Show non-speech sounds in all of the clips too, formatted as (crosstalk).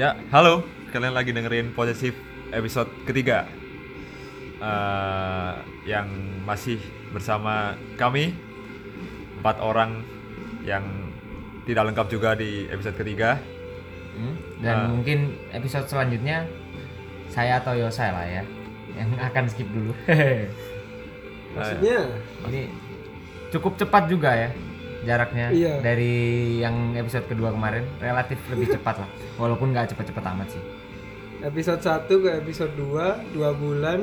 Ya, halo. Kalian lagi dengerin Posesif episode ketiga. Eh, yang masih bersama kami empat orang yang tidak lengkap juga di episode ketiga. Hmm, Dan Ah. mungkin episode selanjutnya saya atau Yosa lah ya yang akan skip dulu. (laughs) Maksudnya Ini cukup cepat juga ya jaraknya Iya. dari yang episode kedua kemarin relatif lebih (laughs) cepat lah walaupun nggak cepet-cepet amat sih episode 1 ke episode 2 dua bulan.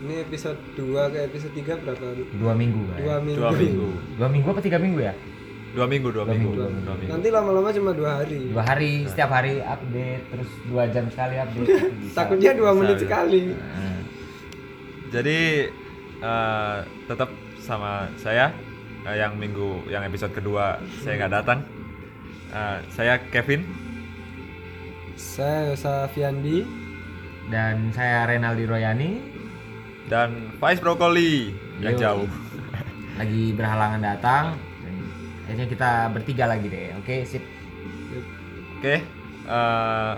Ini episode 2 ke episode 3 berapa? dua minggu kan Dua minggu. Dua minggu. dua minggu apa tiga minggu ya Dua minggu, dua, Dua minggu. minggu. Dua minggu. Nanti lama-lama cuma dua hari. dua hari setiap hari update terus dua jam sekali update (laughs) Bisa. Takutnya dua menit Bisa, sekali. Nah, Jadi eh, tetap sama saya eh, yang minggu yang episode kedua saya nggak datang. Eh, saya Kevin. Saya Yosa Fiandi. dan saya Renaldi Royani dan Vice Brokoli yang jauh. lagi berhalangan datang akhirnya kita bertiga lagi deh oke sip Oke, eh,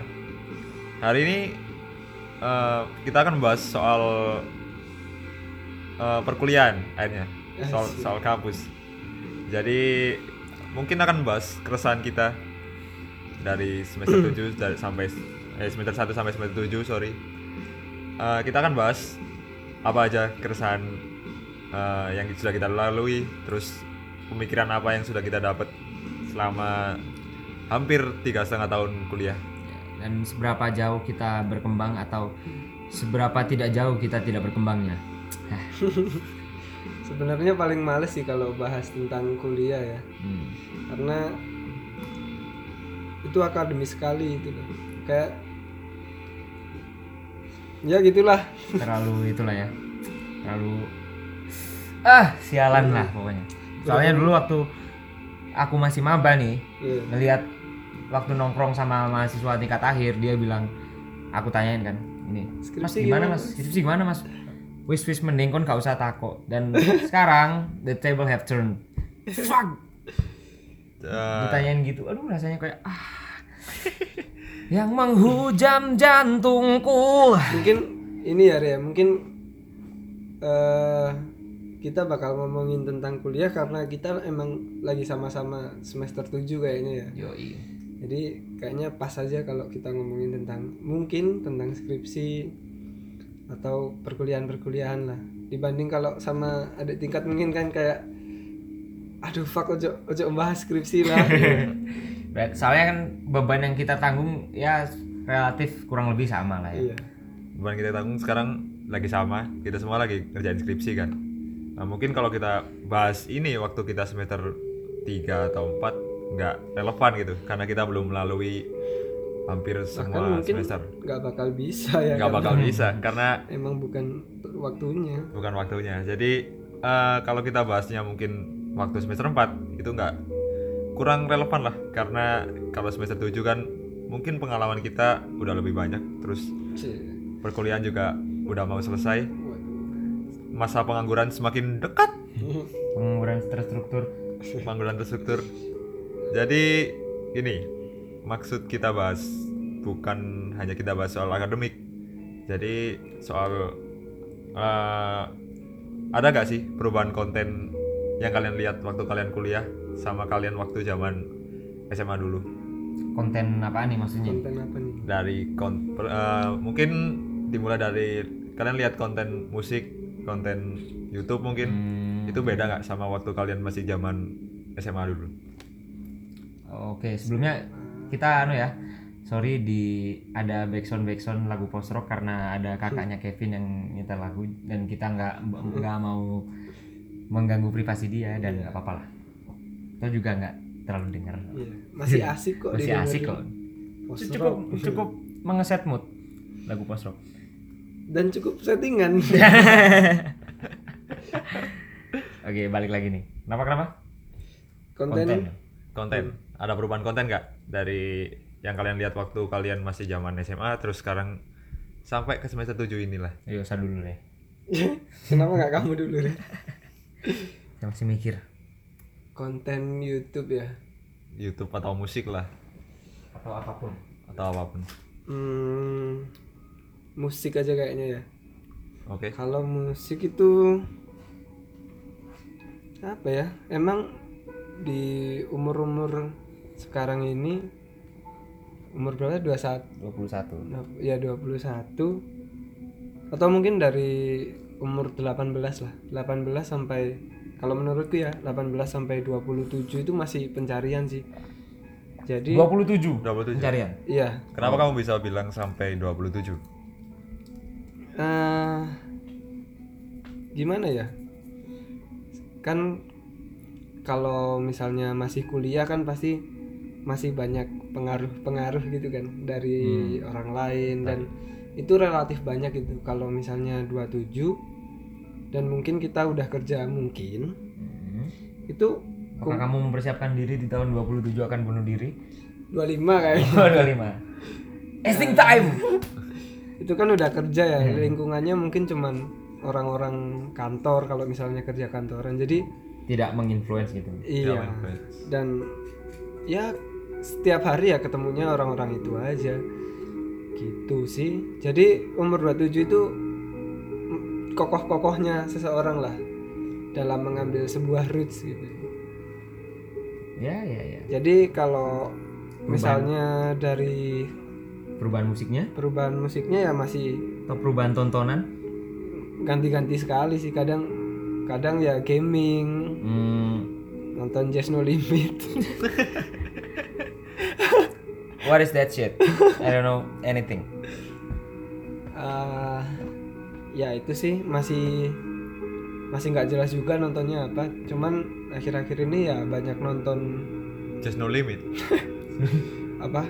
hari ini eh, kita akan membahas soal eh, perkuliahan akhirnya, soal Asik. soal kampus. Jadi mungkin akan membahas keresahan kita dari semester (clears throat) 7 dari sampai eh, semester 1 sampai semester 7, sorry. Eh, kita akan bahas apa aja keresahan eh, yang sudah kita lalui, terus pemikiran apa yang sudah kita dapat selama hampir tiga setengah tahun kuliah. dan seberapa jauh kita berkembang atau seberapa tidak jauh kita tidak berkembangnya (laughs) Sebenarnya paling males sih kalau bahas tentang kuliah ya. Hmm. Karena itu akademis sekali itu. Kayak ya gitulah. terlalu itulah ya terlalu ah sialan lah pokoknya soalnya dulu waktu aku masih maba nih Iya. ngelihat waktu nongkrong sama mahasiswa tingkat akhir dia bilang aku tanyain kan ini mas Skripsi gimana gimana? mas skripsi gimana mas wis wis mending kon gak usah takut dan (laughs) sekarang the table have turned. Fuck. Eh, ditanyain gitu aduh rasanya kayak ah. Yang menghujam jantungku. Mungkin ini ya Ria, mungkin eh kita bakal ngomongin tentang kuliah karena kita emang lagi sama-sama semester 7 kayaknya ya. Yoi. Jadi kayaknya pas aja kalau kita ngomongin tentang mungkin tentang skripsi atau perkuliahan-perkuliahan lah. Dibanding kalau sama adik tingkat mungkin kan kayak aduh fuck ojo ojo bahas skripsi lah. (laughs) Soalnya kan beban yang kita tanggung ya relatif kurang lebih sama lah ya. iya. beban kita tanggung sekarang lagi sama, kita semua lagi ngerjain skripsi kan. Nah mungkin kalau kita bahas ini waktu kita semester 3 atau 4 nggak relevan gitu, karena kita belum melalui hampir Bahkan semua mungkin semester. nggak bakal bisa ya. Nggak bakal bisa, karena Emang bukan waktunya. bukan waktunya. Jadi eh, kalau kita bahasnya mungkin waktu semester 4 itu nggak kurang relevan lah karena kalau semester 7 kan mungkin pengalaman kita udah lebih banyak terus Cie. perkuliahan juga udah mau selesai masa pengangguran semakin dekat Pengangguran terstruktur. pengangguran terstruktur jadi ini maksud kita bahas bukan hanya kita bahas soal akademik. Jadi soal eh, ada gak sih perubahan konten yang kalian lihat waktu kalian kuliah sama kalian waktu zaman SMA dulu? Konten apa nih maksudnya? Konten apa nih? dari kon eh, mungkin dimulai dari kalian lihat konten musik konten YouTube mungkin? Hmm, itu beda nggak sama waktu kalian masih zaman SMA dulu? Oke, sebelumnya kita anu ya. Sorry di ada backsound backsound lagu post rock karena ada kakaknya Kevin yang nyetel lagu dan kita nggak nggak mau mengganggu privasi dia dan nggak apa-apa lah. Itu juga nggak terlalu dengar. Iya. Masih asik kok. Masih asik kok. Cukup cukup mengeset mood lagu post rock. Dan cukup settingan. (laughs) Oke, balik lagi nih. Kenapa kenapa? Konten. konten ada perubahan konten nggak dari yang kalian lihat waktu kalian masih zaman SMA terus sekarang sampai ke semester 7 inilah Ayo, saya dulu deh. (laughs) Kenapa nggak kamu dulu deh? (laughs) Saya masih mikir. Konten YouTube ya. YouTube atau musik lah Atau apa pun. atau apa pun Hmm, musik aja kayaknya ya. oke Kalau musik itu apa ya? Emang di umur-umur sekarang ini umur berapa? 21 21 ya 21 atau mungkin dari umur 18 lah. 18 sampai kalau menurutku ya 18 sampai 27 itu masih pencarian sih. Jadi 27 27 pencarian? Iya. Kenapa kamu bisa bilang sampai 27 eh gimana ya? Kan kalau misalnya masih kuliah kan pasti masih banyak pengaruh-pengaruh gitu kan dari orang lain dan itu relatif banyak gitu. Kalau misalnya 27 dan mungkin kita udah kerja mungkin Hmm. itu Apakah kamu mempersiapkan diri di tahun 27 akan bunuh diri? 25 kayaknya Oh, 25 Esting time. (laughs) Itu kan udah kerja ya lingkungannya mungkin cuman orang-orang kantor kalau misalnya kerja kantoran. Jadi Tidak menginfluence gitu. Iya. Dan ya setiap hari ya ketemunya orang-orang itu aja. Gitu sih. Jadi umur 27 itu kokoh-kokohnya seseorang lah dalam mengambil sebuah roots gitu. Ya ya ya. Jadi kalau misalnya dari Perubahan musiknya? perubahan musiknya ya masih Atau perubahan tontonan? Ganti-ganti sekali sih. Kadang kadang ya gaming. Hmm, nonton Jazz No Limit (laughs) What is that shit? I don't know anything. Eh, ya itu sih masih masih nggak jelas juga nontonnya apa. Cuman akhir-akhir ini ya banyak nonton just no limit. (laughs) Apa?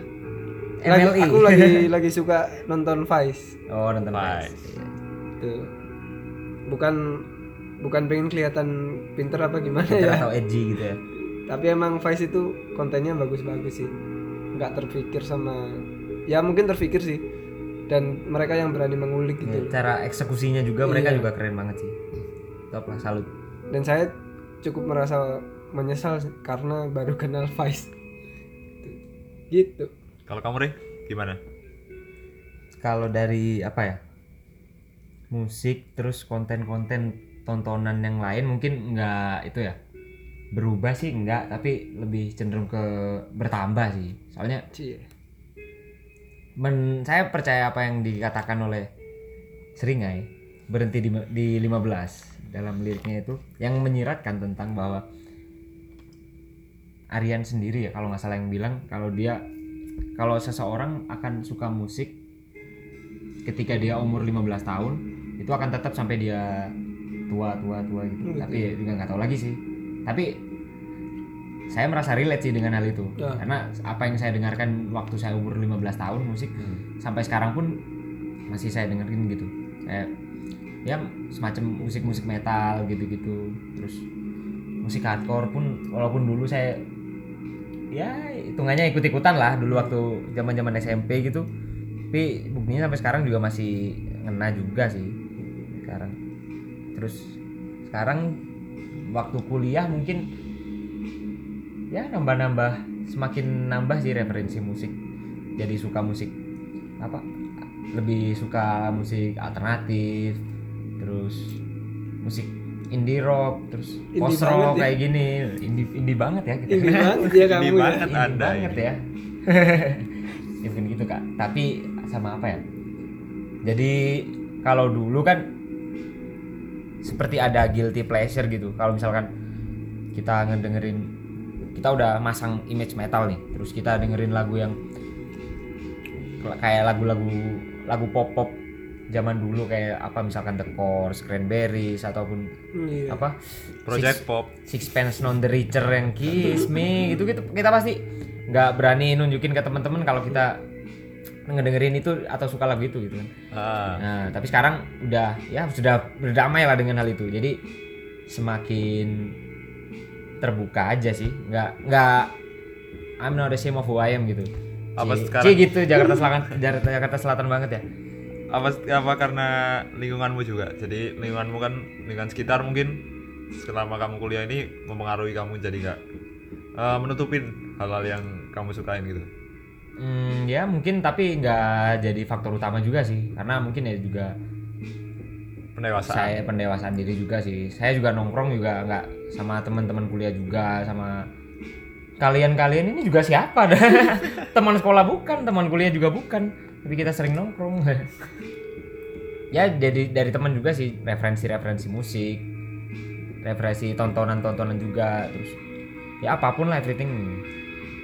Lagi, MLI. aku lagi (laughs) lagi suka nonton Vice. Oh nonton Nice. Vice. tuh bukan bukan pengen kelihatan pinter apa gimana Kita ya. atau edgy gitu ya. Tapi emang Vice itu kontennya bagus-bagus sih nggak terpikir sama ya mungkin terpikir sih. Dan mereka yang berani mengulik Ya, gitu Cara eksekusinya juga mereka Iya. juga keren banget sih. Top lah salut. Dan saya cukup merasa menyesal sih, karena baru kenal Vice gitu. Kalau kamu deh gimana? Kalau dari apa ya musik terus konten-konten tontonan yang lain mungkin nggak itu ya berubah sih enggak tapi lebih cenderung ke bertambah sih soalnya Cie. men saya percaya apa yang dikatakan oleh Seringai berhenti di, di 15 dalam liriknya itu yang menyiratkan tentang bahwa Aryan sendiri ya kalau nggak salah yang bilang kalau dia kalau seseorang akan suka musik ketika dia umur 15 tahun itu akan tetap sampai dia tua tua tua gitu Gitu. tapi ya juga nggak tahu lagi sih tapi saya merasa relate sih dengan hal itu. Ya. karena apa yang saya dengarkan waktu saya umur 15 tahun musik sampai sekarang pun masih saya dengerin gitu. Saya ya semacam musik-musik metal gitu-gitu. Terus musik hardcore pun walaupun dulu saya ya hitungannya ikut-ikutan lah dulu waktu zaman-zaman SMP gitu. Tapi buktinya sampai sekarang juga masih ngena juga sih sekarang. Terus sekarang waktu kuliah mungkin ya nambah-nambah semakin nambah sih referensi musik jadi suka musik apa lebih suka musik alternatif terus musik indie rock terus Indie post banget rock ya. kayak gini indie indie banget ya kita ini banget ya (laughs) kamu Ini ya. banget Indie anda banget ini. ya (laughs) ya bukan gitu kak tapi sama apa ya jadi kalau dulu kan seperti ada guilty pleasure gitu. Kalau misalkan kita ngedengerin kita udah masang image metal nih terus kita dengerin lagu yang kayak lagu-lagu lagu pop pop zaman dulu kayak apa misalkan The Course, Cranberries ataupun Iya. apa? Project pop. Sixpence Non the Richer yang Kiss Me gitu gitu kita pasti nggak berani nunjukin ke teman-teman kalau kita ngedengerin itu atau suka lagu itu gitu kan. ah Nah, tapi sekarang udah ya sudah berdamai lah dengan hal itu. Jadi semakin terbuka aja sih. Nggak nggak I'm not ashamed of who I am gitu. Apa Cie- sekarang- cie gitu Jakarta Selatan Jakarta, Jakarta Selatan banget ya. apa apa karena lingkunganmu juga jadi lingkunganmu kan lingkungan sekitar mungkin selama kamu kuliah ini mempengaruhi kamu jadi nggak eh, menutupin hal-hal yang kamu sukain gitu Hmm, ya mungkin tapi nggak jadi faktor utama juga sih. Karena mungkin ya juga pendewasaan. saya pendewasaan diri juga sih. Saya juga nongkrong juga nggak sama teman-teman kuliah juga sama kalian-kalian ini juga siapa? Dah (laughs) teman sekolah bukan teman kuliah juga bukan. Tapi kita sering nongkrong. (laughs) Ya jadi dari teman juga sih referensi-referensi musik referensi tontonan-tontonan juga terus ya apa pun lah everything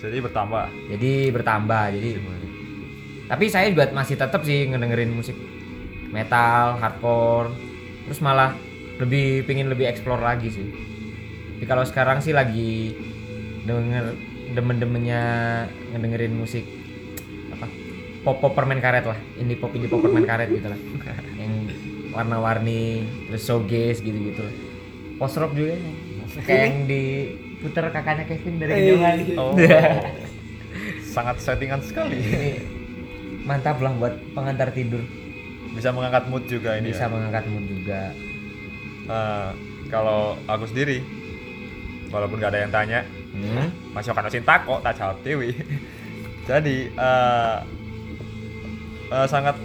jadi bertambah? Jadi bertambah jadi tapi saya juga masih tetap sih ngedengerin musik metal hardcore terus malah lebih pingin lebih explore lagi sih. Tapi kalau sekarang sih lagi denger demen-demennya ngedengerin musik apa pop pop permen karet lah indie pop indie pop permen karet gitu lah. (laughs) Yang warna-warni terus showgaze gitu gitu post rock juga kayak yang diputer kakaknya Kevin dari Eh, kejauhan oh. Sangat settingan sekali. Ini mantap lah buat pengantar tidur. Bisa mengangkat mood juga ini bisa ya. mengangkat mood juga. Eh, kalau aku sendiri walaupun gak ada yang tanya hmm? masih akan cinta kok tak jawab dewi. (laughs) Jadi eh, eh, sangat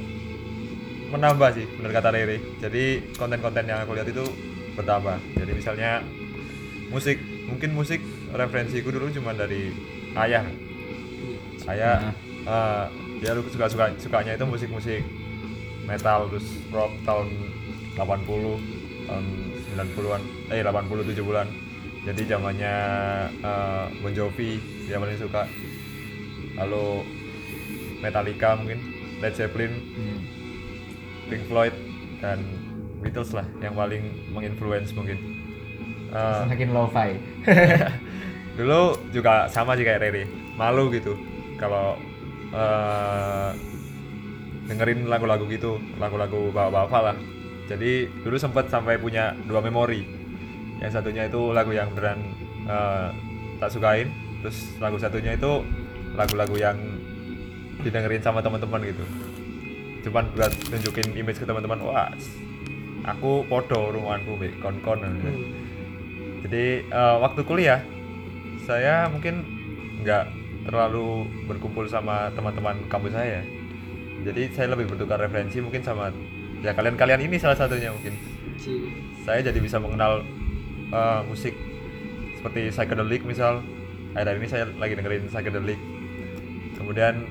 menambah sih benar kata Riri. Jadi konten-konten yang aku lihat itu bertambah. Jadi misalnya musik mungkin musik referensiku dulu cuma dari ayah. Ayah eh, dia dulu suka suka sukanya itu musik-musik metal terus rock tahun 80 tahun 90-an eh 80 70-an jadi zamannya eh, Bon Jovi dia paling suka. Lalu Metallica mungkin Led Zeppelin Hmm. Pink Floyd dan Beatles lah yang paling menginfluence mungkin Eh, semakin lo-fi. (laughs) Dulu juga sama sih kayak Rere malu gitu kalau eh, dengerin lagu-lagu gitu lagu-lagu bapak-bapak lah. Jadi dulu sempat sampai punya dua memori. Yang satunya itu lagu yang beneran eh, tak sukain terus lagu satunya itu lagu-lagu yang didengerin sama teman-teman gitu. Cuman buat tunjukin image ke teman-teman wah aku podo ruanganku be kon-kon jadi eh, waktu kuliah saya mungkin nggak terlalu berkumpul sama teman-teman kampus saya. Jadi saya lebih bertukar referensi mungkin sama ya kalian-kalian ini salah satunya mungkin. Saya jadi bisa mengenal eh, musik seperti psychedelic misal. Akhir ini saya lagi dengerin psychedelic. Kemudian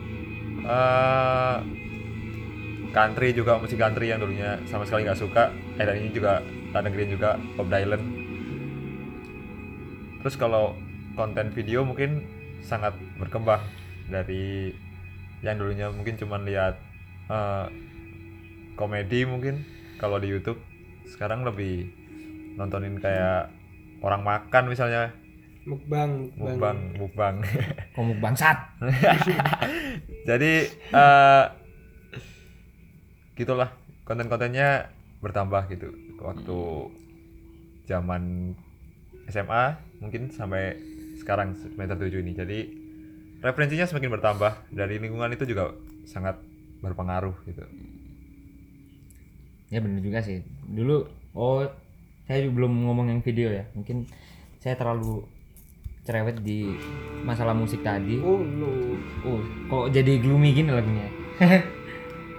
eh, country juga musik country yang dulunya sama sekali nggak suka. Akhir ini juga tak dengerin juga Bob Dylan terus kalau konten video mungkin sangat berkembang dari yang dulunya. Mungkin cuman lihat eh, komedi mungkin kalau di YouTube. Sekarang lebih nontonin kayak orang makan misalnya. Mukbang mukbang. Mukbang komuk bangsat (laughs) jadi eh gitulah. Konten-kontennya bertambah gitu. Waktu zaman SMA mungkin sampai sekarang semester 7 ini. Jadi referensinya semakin bertambah. Dari lingkungan itu juga sangat berpengaruh gitu. Ya bener juga sih. Dulu oh saya juga belum ngomong yang video ya. Mungkin saya terlalu cerewet di masalah musik tadi. Oh no. Oh kok jadi gloomy gini lagunya? (laughs)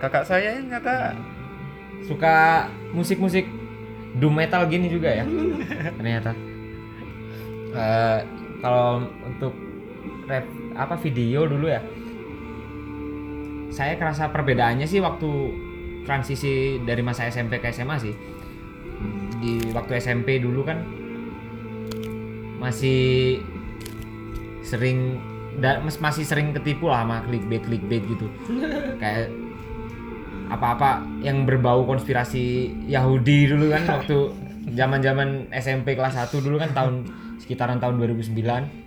Kakak saya yang kata suka musik-musik doom metal gini juga ya? (laughs) Ternyata Eh, kalau untuk rap apa video dulu ya. Saya kerasa perbedaannya sih waktu transisi dari masa SMP ke SMA sih. Di waktu SMP dulu kan masih sering da- masih sering ketipu lah sama clickbait clickbait gitu. (laughs) Kayak apa-apa yang berbau konspirasi Yahudi dulu kan waktu (laughs) zaman-zaman SMP kelas 1 dulu kan tahun sekitaran tahun 2009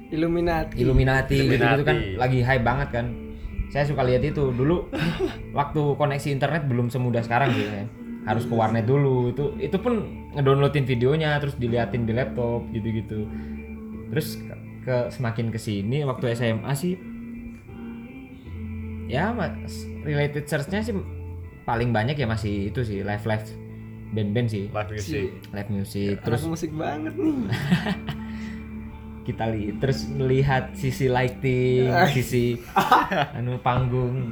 Illuminati. Illuminati. Kan Illuminati. lagi hype banget kan. Saya suka lihat itu. Dulu (laughs) waktu koneksi internet belum semudah sekarang gitu ya. Harus ke warnet dulu. Itu itu pun ngedownloadin videonya terus diliatin di laptop gitu-gitu. Terus ke, ke- semakin ke sini waktu SMA sih ya mas related searchnya sih paling banyak ya masih itu sih live live band-band sih. Live music. Live music terus terus musik banget nih (laughs) kita lihat terus melihat sisi lighting sisi (laughs) anu panggung.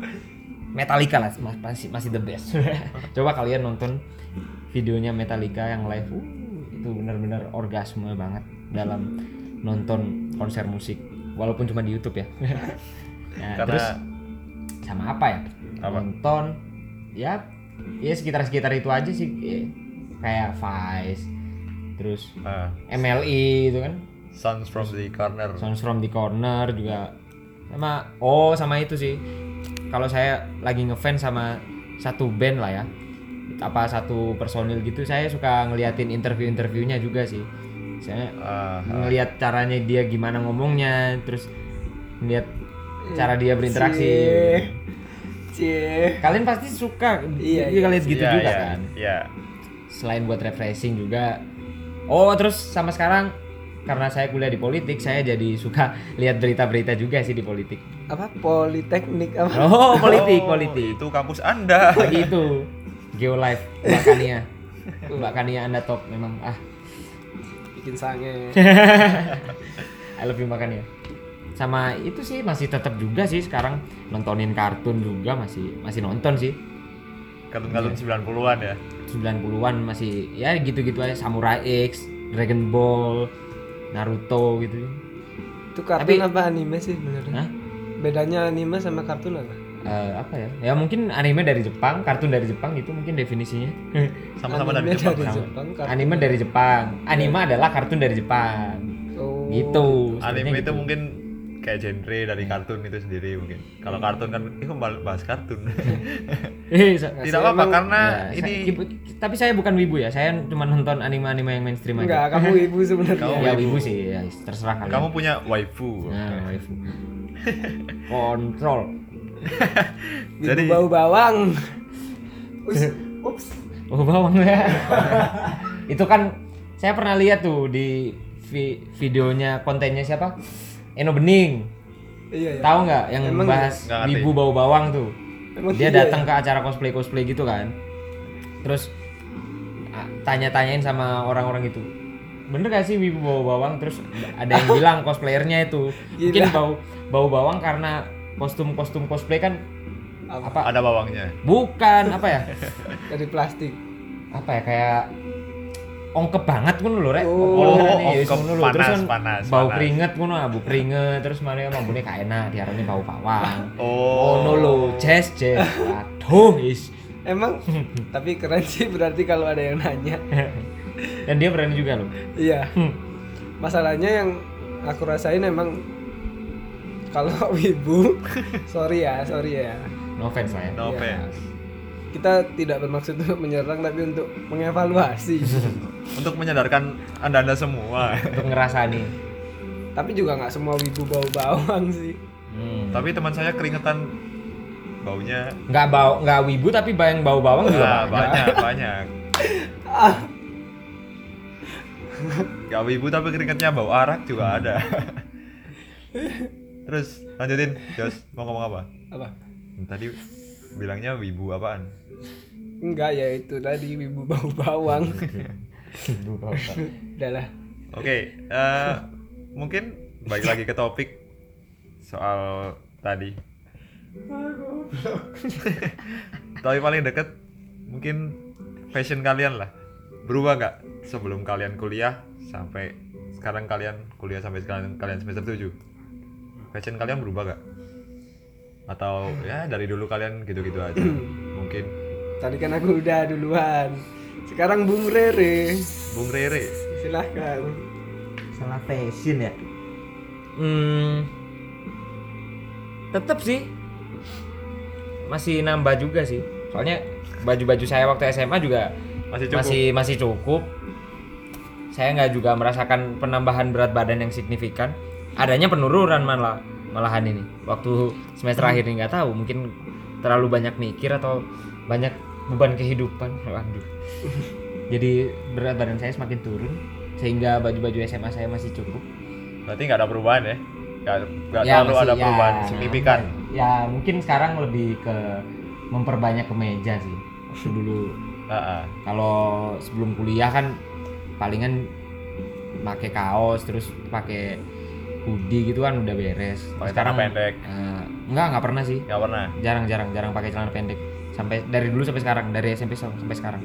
Metallica lah mas- masih masih the best. (laughs) Coba kalian nonton videonya Metallica yang live. Uh, itu benar-benar orgasme banget dalam nonton konser musik. Walaupun cuma di YouTube ya. (laughs) Nah, Karena- terus sama apa ya? Apa? nonton ya ya sekitar-sekitar itu aja sih. Eh, kayak Vice terus Ah, MLI itu kan Sounds from the corner. Sounds from the Corner juga. Sama oh sama itu sih. Kalau saya lagi ngefans sama satu band lah ya. Apa satu personil gitu saya suka ngeliatin interview-interviewnya juga sih. Saya Ah, ngelihat caranya dia gimana ngomongnya terus ngeliat cara dia berinteraksi. Cie. Cie. kalian pasti suka Iya, iya, lihat gitu iya, juga iya, kan? Iya. selain buat refreshing juga. Oh terus sama sekarang karena saya kuliah di politik saya jadi suka (laughs) lihat berita-berita juga sih di politik. Apa? Politeknik apa? oh politik Oh, politik. Itu kampus Anda. lagi itu Geolife Mbak Kania. Mbak Kania anda top memang. Ah. Bikin sange. (laughs) I love you Mbak Kania. Sama itu sih masih tetap juga sih sekarang. Nontonin kartun juga masih masih nonton sih. Kartun-kartun 90-an ya. 90-an masih ya gitu-gitu aja. Samurai X Dragon Ball Naruto gitu Itu kartun Tapi- apa anime sih sebenarnya? Hah? Bedanya anime sama kartun apa? Eh, apa ya ya mungkin anime dari Jepang kartun dari Jepang itu mungkin definisinya (laughs) Sama-sama dari Jepang. dari. Jepang, kartun. anime dari Jepang anime adalah kartun dari Jepang Oh. gitu Anime itu gitu. mungkin kayak genre dari kartun itu sendiri mungkin. Kalau kartun kan itu bahas kartun. (laughs) Eh, Tidak apa-apa karena ya, ini sa- ibu- tapi saya bukan wibu ya saya cuma nonton anime-anime yang mainstream aja Enggak, kamu ibu (laughs) sebenarnya. Kamu ya wibu. wibu sih ya terserah kalian kamu punya waifu. nah waifu (laughs) kontrol Jadi- bau bawang. Ups. Ups. oh bawang ya itu kan saya pernah lihat tuh di vi- videonya kontennya siapa Eno Bening Iya, iya. tahu nggak yang Emang bahas wibu bau bawang tuh Emang dia iya, datang ke acara cosplay cosplay gitu kan terus tanya-tanyain sama orang-orang itu bener gak sih wibu bau bawang terus ada yang (laughs) bilang cosplayernya itu mungkin Gila. bau bau bawang karena kostum kostum cosplay kan Apa? apa Ada bawangnya. bukan apa ya (laughs) Dari plastik. apa ya kayak ongkep banget kan lho rek Oh, Ongkep, ongkep, terus panas, kan panas, bau panas. keringet ngono ah, bau keringet terus mana mambune gak enak diarani bau bawang (laughs) Oh. ngono lho jazz jazz aduh is Emang (laughs) tapi keren sih berarti kalau ada yang nanya. (laughs) dan dia berani juga loh Iya. Masalahnya yang aku rasain emang kalau wibu sorry ya, sorry ya. no offense lah ya No Iya. offense. Kita tidak bermaksud untuk menyerang tapi untuk mengevaluasi. (laughs) Untuk menyadarkan anda-anda semua. untuk ngerasa nih tapi juga nggak semua wibu bau bawang sih. hmm. Tapi teman saya keringetan baunya nggak bau nggak wibu tapi bayang bau bawang juga Ah, banyak. banyak. Ah, Gak wibu tapi keringetnya bau arak juga ada. Terus lanjutin, Jos mau ngomong apa? apa? Tadi bilangnya wibu apaan? Enggak ya itu tadi wibu bau bawang. (laughs) Wibu bau bawang. Udah lah. Oke, eh, mungkin balik lagi ke topik soal tadi. Tapi paling deket mungkin fashion kalian lah. Berubah nggak sebelum kalian kuliah sampai sekarang kalian kuliah sampai sekarang kalian semester 7? Fashion kalian berubah nggak? Atau ya dari dulu kalian gitu-gitu aja? mungkin Tadi kan aku udah duluan. Sekarang Bung Rere. Bung Rere. Silahkan. salah fashion ya hmm tetep sih masih nambah juga sih soalnya baju-baju saya waktu SMA juga Masih cukup. masih masih cukup saya nggak juga merasakan penambahan berat badan yang signifikan adanya penurunan malah malahan ini. Waktu semester akhir ini nggak tahu mungkin terlalu banyak mikir atau banyak beban kehidupan. (laughs) Waduh. (laughs) Jadi berat badan saya semakin turun sehingga baju-baju SMA saya masih cukup. Berarti nggak ada perubahan ya? Nggak, nggak Ya, terlalu ada ya, perubahan signifikan. ya mungkin sekarang lebih ke memperbanyak kemeja sih waktu dulu. Kalau sebelum kuliah kan palingan pakai kaos terus pakai hoodie gitu kan udah beres. Pakai celana pendek. eh, enggak nggak pernah sih. Nggak pernah. Jarang jarang jarang pakai celana pendek. Sampai dari dulu sampai sekarang dari SMP sam- sampai sekarang.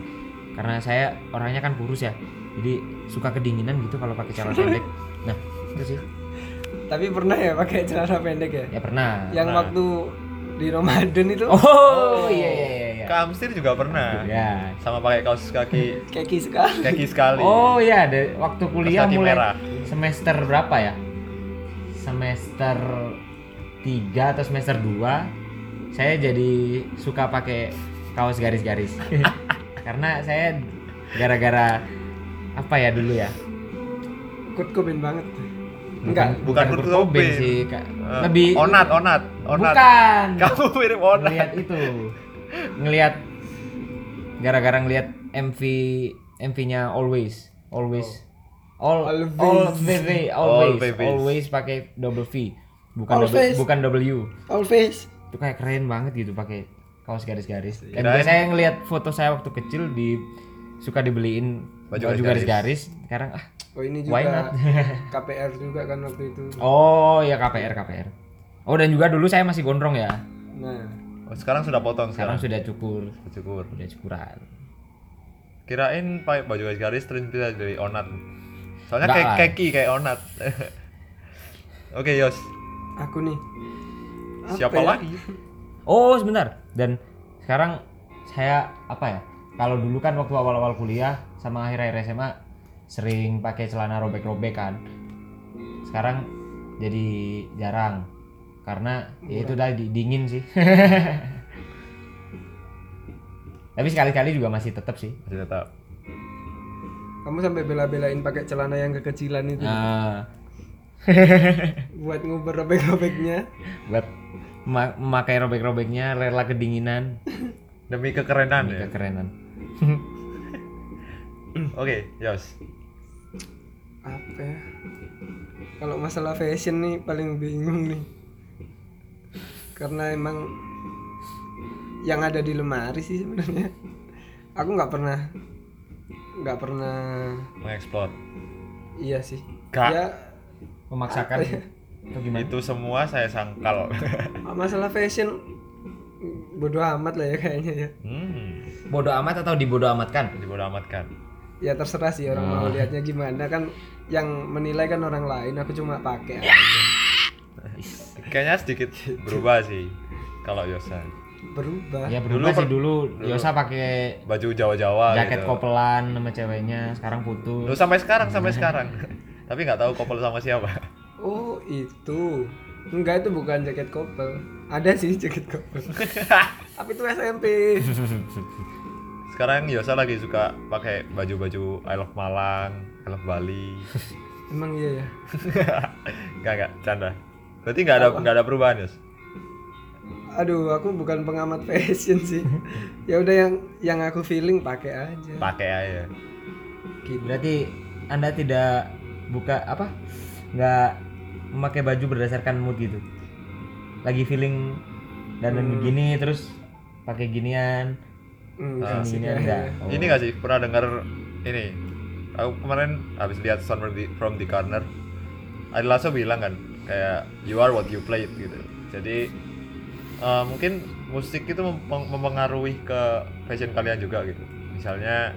Karena saya orangnya kan kurus ya jadi suka kedinginan gitu kalau pakai celana pendek. (laughs) Nah itu sih. Tapi pernah ya pakai celana pendek ya? ya pernah. Yang waktu di Ramadan itu? Oh iya iya iya, iya. Kamsir juga pernah. Ya sama pakai kaos kaki. Keki sekali. kaki sekali. Oh iya waktu kuliah kaki mulai merah. semester berapa ya semester 3 atau semester 2 saya jadi suka pakai kaos garis-garis (laughs) karena saya gara-gara apa ya dulu ya Kurt Cobain banget. Enggak. bukan Kurt Cobain. sih Kak. Eh, lebih onat onat onat bukan kamu mirip onat ngelihat itu ngelihat gara-gara ngelihat MV MV-nya always always all Always. all VV always All VVs. always pakai double V. Bukan double, Always. bukan W Always. itu kayak keren banget gitu pakai kaos garis-garis. Dan Kirain- saya ngelihat foto saya waktu kecil di suka dibeliin Baju baju garis-garis. sekarang ah Oh ini Why juga not? (laughs) KPR juga kan waktu itu. oh ya KPR KPR oh dan juga dulu saya masih gondrong ya. Nah, Oh, sekarang sudah potong sekarang sekarang? sudah cukur. Cukur. Udah cukuran. Kirain pakai baju garis-garis terus bisa jadi onat soalnya Nggak kayak lah. keki kayak onat. (laughs) Oke Yos. Aku nih. Apa siapa ya? lagi? (laughs) Oh sebentar. Dan sekarang saya apa ya? Kalau dulu kan waktu awal-awal kuliah sama akhir-akhir SMA sering pakai celana robek-robek kan. Sekarang jadi jarang. Karena ya itu tadi dingin sih. (laughs) Tapi sekali-kali juga masih tetap sih. Masih tetap Kamu sampai bela-belain pakai celana yang kekecilan itu nah, (laughs) buat nguber robek-robeknya. buat mema- memakai robek-robeknya rela kedinginan demi kekerenan demi ya kekerenan (laughs) oke Yos Apa ya? Kalau masalah fashion nih paling bingung nih. Karena emang yang ada di lemari sih sebenarnya. Aku nggak pernah nggak pernah. Mengeksplor iya sih. Kak. Ya. Memaksakan (laughs) atau gimana? Itu semua saya sangkal. Masalah fashion bodoh amat lah ya kayaknya ya. hmm. Bodoh amat atau dibodoh amatkan? Dibodoh amatkan. Ya terserah sih orang mau lihatnya gimana. Kan yang menilai kan orang lain aku cuma pakai kayaknya sedikit berubah sih kalau Yosa berubah. Ya Dulu berubah sih per- dulu. Yosa pakai baju Jawa-Jawa jaket gitu. kopelan sama ceweknya sekarang Lu putus sampai sekarang sampai sekarang. (laughs) Tapi nggak tahu couple sama siapa. Oh itu. Enggak itu bukan jaket couple ada sih jaket couple (laughs) tapi itu SMP (laughs) sekarang Yosa lagi suka pakai baju-baju I love Malang I love Bali. Emang iya ya? Nggak nggak canda. Berarti nggak ada nggak ada perubahan Yos aduh aku bukan pengamat fashion sih. (laughs) Ya udah yang yang aku feeling pakai aja. Pakai aja. Gitu berarti anda tidak buka apa nggak memakai baju berdasarkan mood gitu? Lagi feeling dan Hmm. begini terus pakai ginian sih ginian kayaknya. enggak Oh. ini nggak sih? Pernah dengar ini? Aku kemarin habis lihat Son from the, from the Corner Ari Lasso bilang kan kayak you are what you play gitu. Jadi eh, mungkin musik itu mem- mem- mempengaruhi ke fashion kalian juga gitu. Misalnya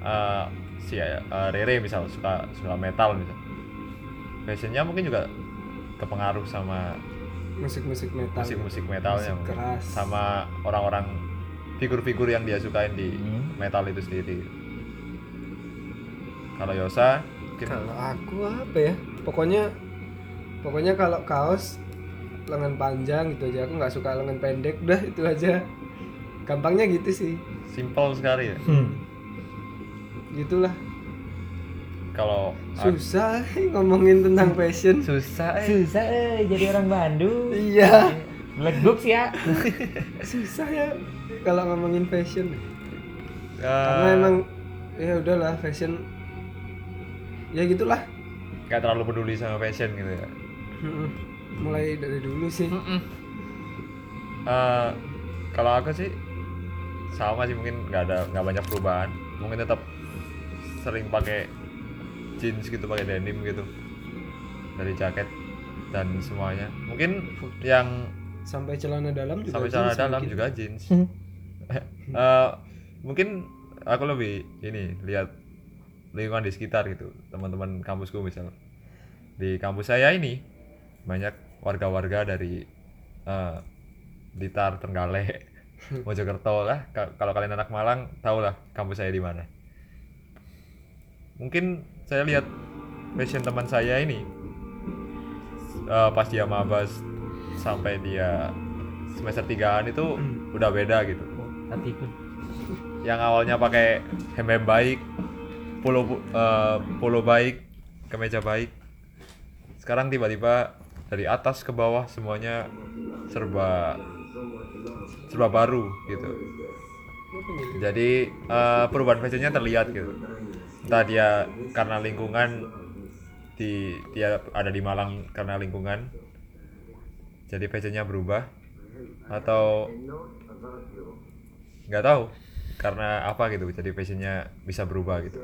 eh, si eh, Rere misal suka suka metal misal. Fashionnya mungkin juga kepengaruh sama musik-musik metal musik-musik metalnya Musik keras. sama orang-orang figur-figur yang dia sukain di Hmm. metal itu sendiri. Kalau Yosa mungkin kalau aku apa ya? Pokoknya pokoknya kalau kaos lengan panjang gitu aja. Aku nggak suka lengan pendek. Udah itu aja. Gampangnya gitu sih. Simple sekali ya? Hmm. gitulah. Kalau susah ngomongin tentang fashion susah eh. susah eh, jadi orang Bandung. Iya. Black box ya. (laughs) Susah ya kalau ngomongin fashion Eh, karena emang ya udahlah fashion ya gitulah. Nggak terlalu peduli sama fashion gitu ya. Mulai dari dulu sih. Eh, kalau aku sih sama sih mungkin nggak ada nggak banyak perubahan. Mungkin tetap sering pakai jeans gitu pakai denim gitu. Dari jaket dan semuanya. Mungkin yang sampai celana dalam juga sampai jeans celana dalam mungkin. juga jeans. (laughs) Eh, mungkin aku lebih ini lihat lingkungan di sekitar gitu. Teman-teman kampusku misal. Di kampus saya ini banyak warga-warga dari eh, Blitar Trenggalek Mojokerto lah. Ka- kalau kalian anak Malang tahu lah kampus saya di mana. Mungkin saya lihat fashion teman saya ini eh, pas dia mabas sampai dia semester 3an itu udah beda gitu. Hatiku yang awalnya pakai hem hem baik polo eh, polo baik kemeja baik. Sekarang tiba-tiba dari atas ke bawah semuanya serba serba baru gitu. Jadi eh, perubahan fashionnya terlihat gitu. Entah dia karena lingkungan di dia ada di Malang karena lingkungan jadi fashionnya berubah atau nggak tahu karena apa gitu jadi fashionnya bisa berubah gitu.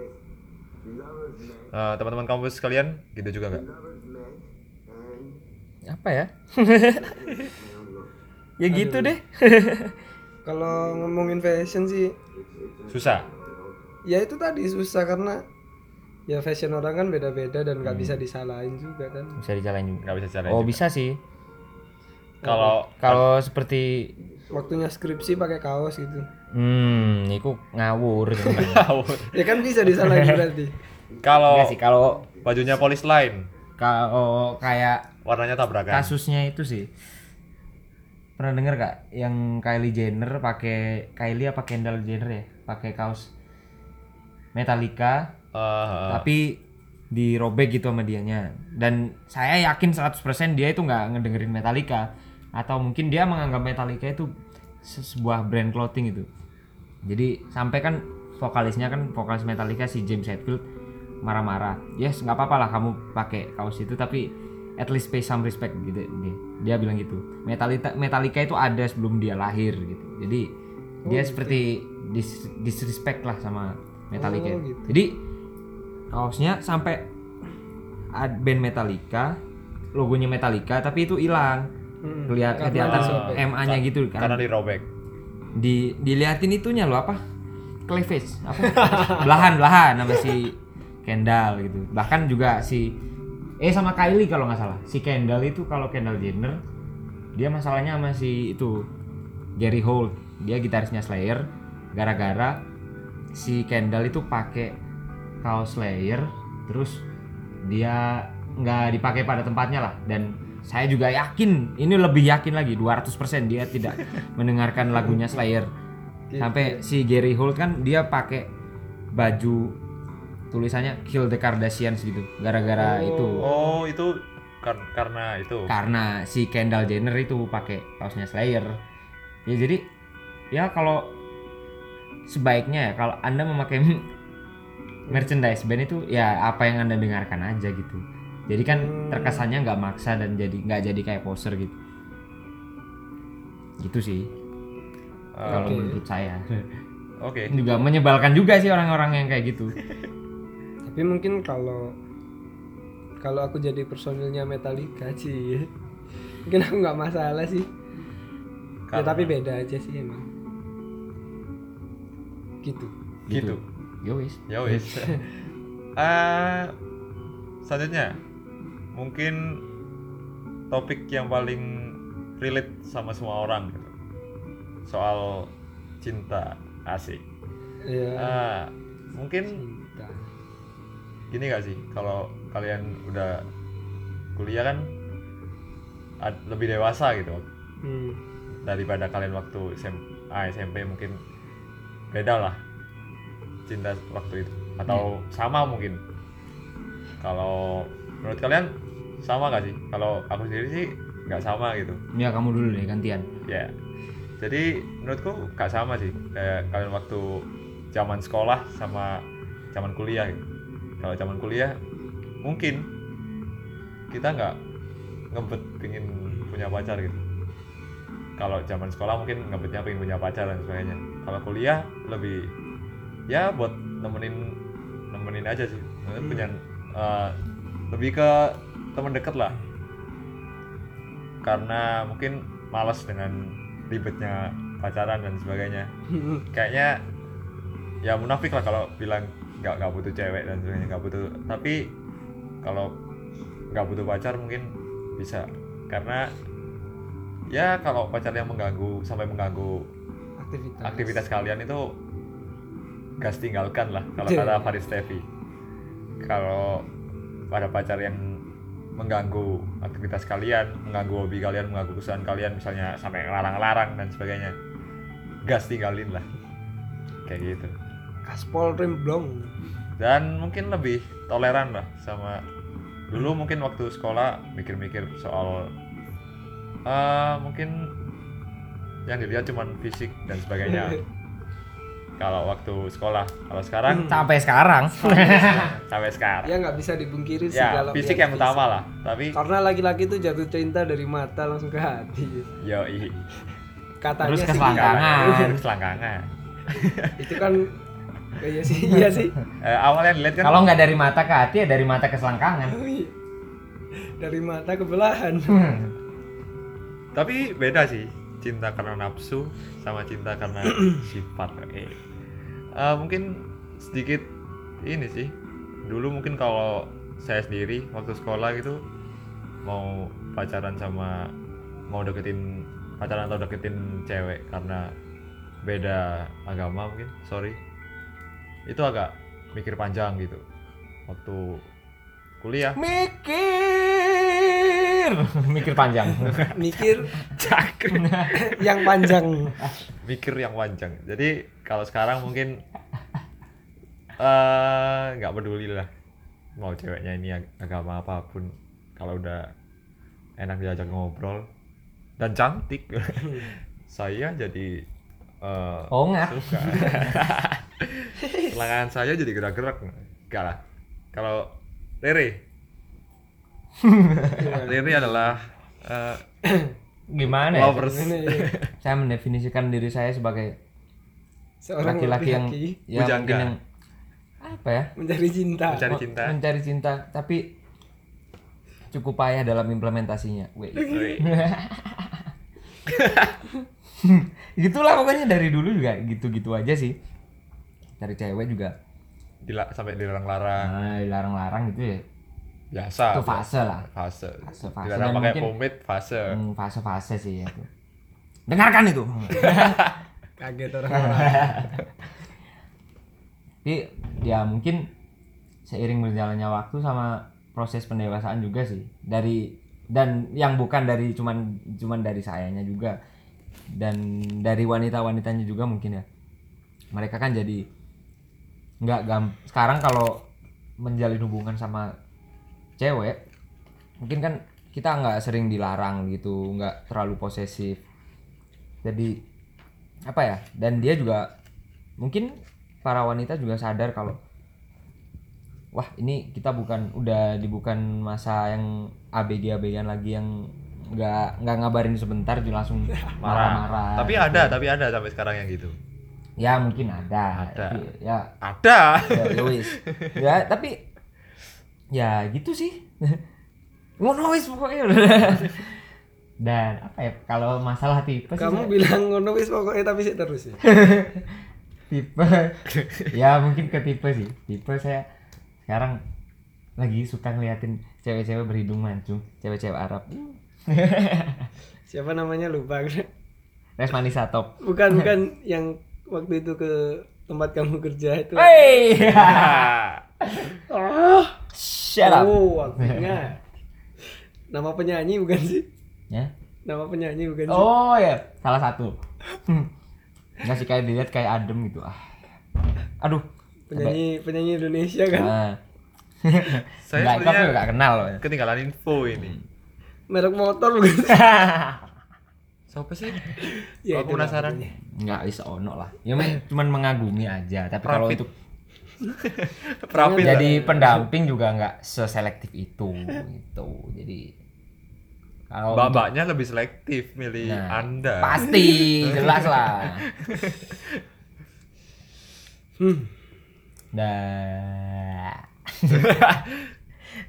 Eh, teman-teman kampus kalian gitu juga nggak apa ya? (laughs) Ya gitu deh. (laughs) Kalau ngomongin fashion sih susah. ya itu tadi susah karena ya fashion orang kan beda-beda dan Hmm. nggak bisa disalahin juga kan. Bisa dicalain juga nggak bisa cara oh bisa sih. Kalau kalau seperti waktunya skripsi pakai kaos gitu. Hmm itu ngawur (laughs) ya kan bisa disalahin berarti. Kalau sih kalau bajunya polis lain kalau kayak warnanya tabrakan. kasusnya itu sih. Pernah denger gak yang Kylie Jenner pakai Kylie apa Kendall Jenner ya? Pakai kaos Metallica Eh, tapi dirobek gitu sama dianya. Dan saya yakin 100% dia itu nggak ngedengerin Metallica. Atau mungkin dia menganggap Metallica itu se- sebuah brand clothing itu jadi sampai kan vokalisnya kan vokalis Metallica si James Hetfield marah-marah. Yes nggak apa-apa lah kamu pakai kaos itu tapi at least pay some respect gitu. Dia, dia bilang gitu. Metallica Metallica itu ada sebelum dia lahir gitu. Jadi dia seperti dis- disrespect lah sama Metallica. Oh, gitu. jadi kaosnya sampai ad- band Metallica logonya Metallica tapi itu hilang. Hmm, kelihatan karena kelihatan disobek. MA-nya gitu karena kan dirobek di diliatin itunya lo apa? Cleavage apa? (laughs) Belahan belahan sama si Kendall gitu. Bahkan juga si eh sama Kylie kalau nggak salah. Si Kendall itu kalau Kendall Jenner dia masalahnya sama si itu Gary Holt dia gitarisnya Slayer. Gara-gara si Kendall itu pakai kaos Slayer terus dia nggak dipakai pada tempatnya lah. Dan saya juga yakin ini lebih yakin lagi 200% dia tidak (laughs) mendengarkan lagunya Slayer. Sampai si Gary Holt kan dia pakai baju tulisannya Kill the Kardashians gitu gara-gara itu. Oh itu kar- karena itu. Karena si Kendall Jenner itu pakai kaosnya Slayer. Ya jadi ya kalau sebaiknya ya kalau anda memakai (laughs) merchandise band itu ya apa yang anda dengarkan aja gitu. Jadi kan terkesannya nggak maksa dan jadi nggak jadi kayak poser gitu. Gitu sih. Eh, kalau menurut saya. Oke. Juga menyebalkan juga sih orang-orang yang kayak gitu (laughs) tapi mungkin kalau kalau aku jadi personilnya Metallica (laughs) sih. Mungkin aku nggak masalah sih. Ya Karena- tapi beda aja sih emang. Gitu. Gitu. Yo wis. Ya wis. (laughs) Ah, selanjutnya. Mungkin topik yang paling relate sama semua orang gitu. Soal cinta asik. Ya Ah, mungkin cinta gini gak sih? Kalau kalian udah kuliah kan ad- lebih dewasa gitu. Hmm. daripada kalian waktu SMA SMP mungkin beda lah cinta waktu itu. Atau sama mungkin. Kalau menurut kalian sama gak sih? Kalau aku sendiri sih nggak sama gitu. Ya kamu dulu deh gantian. Ya. Jadi menurutku gak sama sih kayak kalian waktu zaman sekolah sama zaman kuliah gitu. Kalau zaman kuliah mungkin kita nggak ngebet pingin punya pacar gitu. Kalau zaman sekolah mungkin ngebetnya pengen punya pacar dan sebagainya. Kalau kuliah lebih ya buat nemenin nemenin aja sih. Maksudnya punya eh, lebih ke teman dekat lah. Karena mungkin malas dengan ribetnya pacaran dan sebagainya. (laughs) Kayaknya ya munafik lah kalau bilang nggak nggak butuh cewek dan sebagainya nggak butuh. Tapi kalau nggak butuh pacar mungkin bisa. Karena ya kalau pacar yang mengganggu sampai mengganggu aktivitas. aktivitas kalian itu gas tinggalkan lah kalau Iya. kata Faris Tevi. Kalau ada pacar yang mengganggu aktivitas kalian mengganggu hobi kalian mengganggu kesukaan kalian misalnya sampai ngelarang-larang dan sebagainya gas tinggalin lah. Kayak gitu kaspol remblong dan mungkin lebih toleran lah sama dulu mungkin waktu sekolah mikir-mikir soal eh mungkin yang dilihat cuman fisik dan sebagainya. (laughs) Kalau waktu sekolah kalau sekarang sampai sekarang. (laughs) Sampai sekarang. Ya nggak bisa dibungkiri sih ya kalau fisik yang utama lah tapi karena laki-laki itu jatuh cinta dari mata langsung ke hati. Yo i katanya Terus sih keselangkangan. gitu. selangkangan. Itu kan oh iya sih iya sih. (laughs) Eh, awal yang dilihat kan kalau nggak dari mata ke hati ya dari mata ke selangkangan. Oh iya. dari mata ke belahan. Tapi beda sih cinta karena nafsu sama cinta karena (clears throat) sifat eh. Eh, mungkin sedikit ini sih. Dulu mungkin kalau saya sendiri waktu sekolah gitu mau pacaran sama mau deketin pacaran atau deketin cewek karena beda agama mungkin sorry itu agak mikir panjang gitu. Waktu kuliah. Mikir. (laughs) Mikir panjang. Mikir Cakep. (laughs) yang panjang. Mikir yang panjang. Jadi kalau sekarang mungkin eh nggak peduli lah mau ceweknya ini ag- agama apa pun. Kalau udah enak diajak ngobrol dan cantik (laughs) saya jadi eh oh nggak. suka (laughs) lengan saya jadi gerak-gerak. Enggak lah. Kalau Rere? (laughs) Rere adalah eh, gimana ya? lovers. Saya mendefinisikan diri saya sebagai seorang laki-laki yang ya Bujangga. mungkin yang apa ya? Mencari cinta. Mencari me- cinta. Mencari cinta. Tapi cukup payah dalam implementasinya. Weh. Wih, (laughs) gitulah pokoknya dari dulu juga gitu-gitu aja sih cari cewek juga. Dila- sampai dilarang-larang. Nah, dilarang-larang gitu ya. Biasa. Itu fase lah. Fase. Fase, fase. dilarang Dan pakai mungkin- pomade fase. Hmm, fase-fase sih ya dengarkan itu. (laughs) Kaget orang tapi (laughs) ya mungkin seiring berjalannya waktu sama proses pendewasaan juga sih. Dari dan yang bukan dari cuman cuman dari sayanya juga. Dan dari wanita-wanitanya juga mungkin ya. Mereka kan jadi nggak gam sekarang kalau menjalin hubungan sama cewek mungkin kan kita nggak sering dilarang gitu nggak terlalu posesif. Jadi apa ya dan dia juga mungkin para wanita juga sadar kalau wah ini kita bukan udah di bukan masa yang abg abg lagi yang nggak nggak ngabarin sebentar juga langsung marah-marah. Tapi ada tapi ada sampai sekarang yang gitu ya mungkin ada, Ada. Tapi, ya ada. ya, ya (laughs) ya tapi ya gitu sih. (laughs) Ngono wis pokoknya. (laughs) Dan apa ya kalau masalah tipe sih kamu saya- bilang ngono wis pokoknya tapi sih terus ya? Tipe. Ya mungkin ke tipe sih. Tipe saya sekarang lagi suka ngeliatin cewek-cewek berhidung mancung cewek-cewek Arab. Siapa namanya? Lupa Resmanisa top bukan bukan yang waktu itu ke tempat kamu kerja itu Hey, oh (laughs) shut up. oh ingat nama penyanyi bukan sih Ya. nama penyanyi bukan sih Oh ya, salah satu. (laughs) Nggak sih kayak dilihat kayak adem gitu. Ah. Aduh. penyanyi penyanyi Indonesia kan Nah. Saya Nggak, sebenarnya- nggak kenal loh. ketinggalan info ini merek motor bukan? (laughs) siapa sih (laughs) Ya, aku penasaran pokoknya. Nggak bisa ono lah. Ya men, cuman mengagumi aja. Tapi kalau untuk (laughs) Profit jadi pendamping juga nggak seselektif itu gitu. Jadi kalau untuk- mbak-mbaknya lebih selektif milih Nah, anda pasti (laughs) jelas lah. hmm. Dah.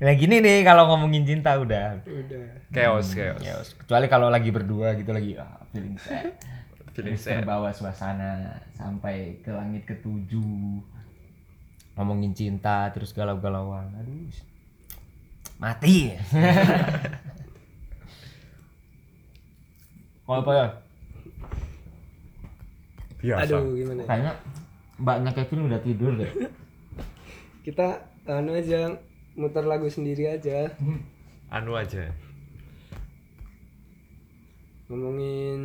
Nah gini nih kalau ngomongin cinta udah. Udah. Chaos chaos. Ya kecuali kalau lagi berdua gitu lagi ah, feeling sad. Feeling sad. terbawa suasana sampai ke langit ketujuh. Ngomongin cinta terus galau-galauan. Aduh mati. (laughs) Kalau apa ya biasa. Aduh gimana ya? kayaknya mbaknya Kevin udah tidur deh. Kita anu aja muter lagu sendiri aja. Anu aja. Ngomongin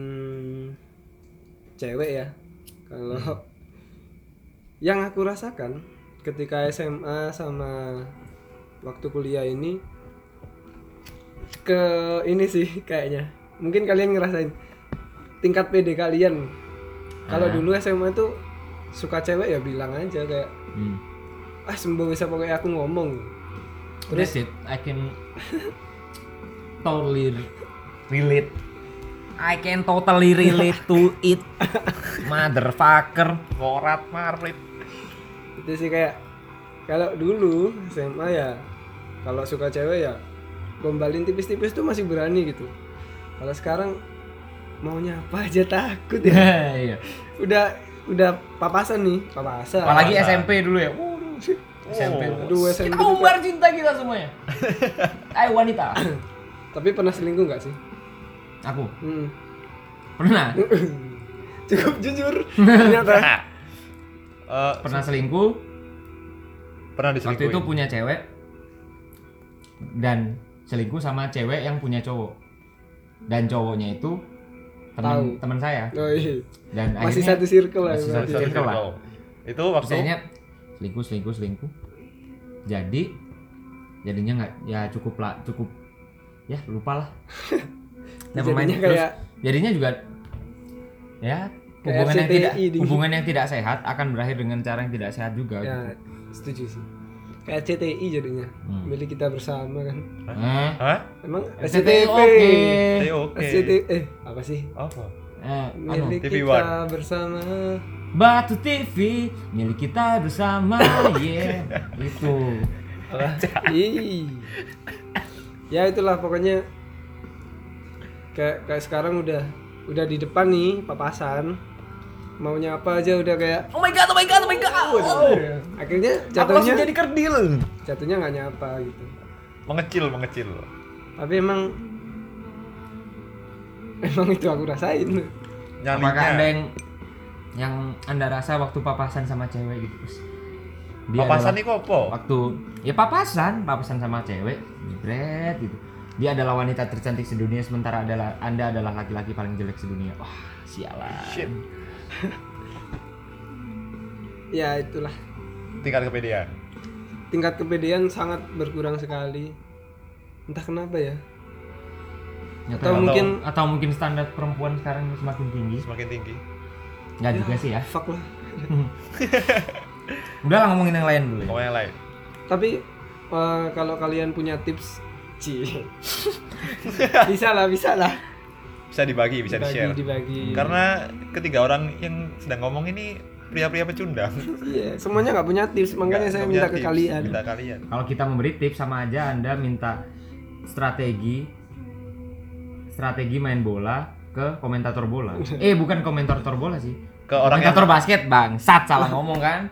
cewek ya. Kalau yang aku rasakan ketika SMA sama waktu kuliah ini ke ini sih kayaknya. Mungkin kalian ngerasain tingkat PD kalian. Kalau Ah. dulu SMA tuh suka cewek ya bilang aja kayak hmm. ah sembuh bisa pokoknya aku ngomong That's it. I can totally relate. I can totally relate to it. Motherfucker. ngorat marit itu sih kayak kalau dulu SMA ya kalau suka cewek ya gombalin tipis-tipis tuh masih berani gitu kalau sekarang maunya apa aja takut ya (laughs) Iya. udah udah papasan nih papasan Apalagi? SMP dulu ya. Waduh. SMP. Oh. Aduh, SMP Kita umbar cinta kita semuanya. (laughs) Ayo wanita. tapi pernah selingkuh nggak sih Aku Hmm. pernah (laughs) cukup jujur ternyata Eh, pernah selingkuh. pernah Waktu diselingkuhin itu punya cewek dan selingkuh sama cewek yang punya cowok. Dan cowoknya itu teman teman saya. oh, iya. Dan masih akhirnya satu circle lah masih satu circle lah. Itu waktu Misalnya selingkuh selingkuh selingkuh. Jadi jadinya nggak ya cukup lah cukup ya lupa lah. Ya, (laughs) pemain jadinya terus kayak jadinya juga ya hubungan yang tidak di- hubungan yang tidak sehat akan berakhir dengan cara yang tidak sehat juga. ya gitu. setuju sih kayak CTI jadinya Hmm. milik kita bersama kan Eh, Hah? emang SCTV oke. Eh, oke SCTV eh apa sih apa eh, anu, milik TV kita bersama Batu TV milik kita bersama, (laughs) yeah. itu. Ya itulah pokoknya kayak kayak sekarang udah udah di depan nih papasan. Maunya apa aja udah kayak Oh my god, oh my god, oh my god. akhirnya Aku langsung jatuhnya jadi kerdil. jatuhnya nggak nyapa gitu. Mengecil mengecil. Tapi emang emang itu aku rasain. Nyalinya. Apakah ada yang yang anda rasa waktu papasan sama cewek gitu? Terus dia papasan adalah- ini apa? waktu ya papasan papasan sama cewek jebret gitu. Dia adalah wanita tercantik sedunia sementara adalah anda adalah laki-laki paling jelek sedunia. Wah sialan. Shit. (laughs) Ya itulah. Tingkat kepedean? Tingkat kepedean sangat berkurang sekali. Entah kenapa ya. Atau tahu. mungkin- atau mungkin standar perempuan sekarang semakin tinggi? Semakin tinggi nggak juga sih ya. Fuck lah. (laughs) Udah lah ngomongin yang lain dulu ya. Mau yang lain. Tapi eh, kalau kalian punya tips Ci. (laughs) bisa lah bisa lah. Bisa dibagi bisa di dibagi share dibagi. Karena ketiga orang yang sedang ngomong ini pria-pria pecundang. Iya semuanya nggak punya tips makanya Nggak- saya nggak minta punya ke tips. kalian. minta kalian. Kalau kita memberi tips sama aja anda minta strategi strategi main bola ke komentator bola. (laughs) Eh bukan komentator bola sih. Ke orang yang komentator basket bang sat salah ngomong kan?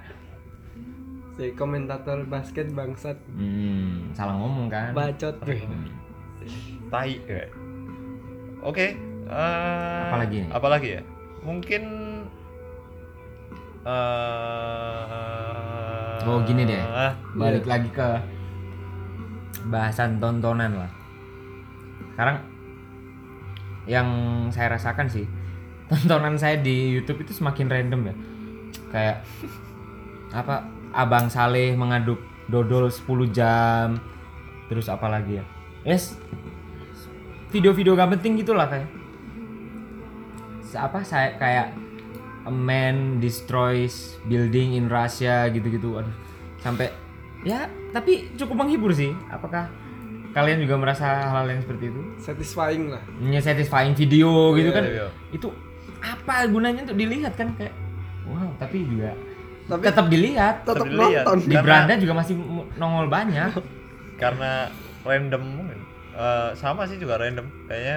Si komentator basket bangsat. Hmm, salah ngomong kan? Bacot. Tai ya. oke eh, Apalagi nih? apalagi ya? Mungkin eh Oh, gini deh. ah, balik lagi ke bahasan tontonan lah. Sekarang yang saya rasakan sih tontonan saya di YouTube itu semakin random ya. Kayak apa Abang Saleh mengaduk dodol 10 jam terus apa lagi ya? Yes. Video-video gak penting gitulah kayak. Apa saya kayak a man destroys building in Russia gitu-gitu aduh. Sampai ya tapi cukup menghibur sih. Apakah kalian juga merasa hal-hal yang seperti itu? Satisfying lah. Nya satisfying video gitu Iya, kan. iya. itu apa gunanya untuk dilihat kan? Kayak wow tapi juga tapi tetap dilihat. tetap dilihat. nonton. Di Karena- beranda juga masih nongol banyak. Karena random mungkin. Eh, sama sih juga random. Kayaknya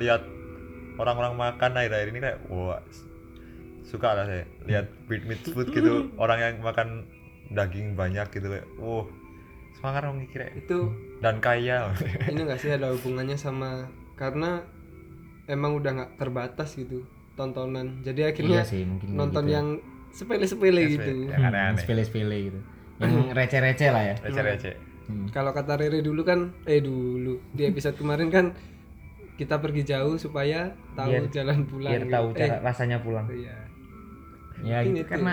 lihat orang-orang makan akhir-akhir ini kayak wah suka lah saya. Lihat meat meat food gitu orang yang makan daging banyak gitu kayak wah semangat dong kira itu dan kaya. ini nggak sih ada hubungannya sama karena emang udah nggak terbatas gitu tontonan. Jadi akhirnya Iya sih, mungkin nonton gitu ya. yang sepele-sepele gitu. sepele-sepele gitu. (laughs) Yang receh-receh lah ya. Receh-receh. Hmm. kalau kata Rere dulu kan eh dulu di episode kemarin kan kita pergi jauh supaya tahu Biar- jalan pulang biar gitu. tahu Eh, cara rasanya pulang. iya. Ya Mungkin gitu. itu karena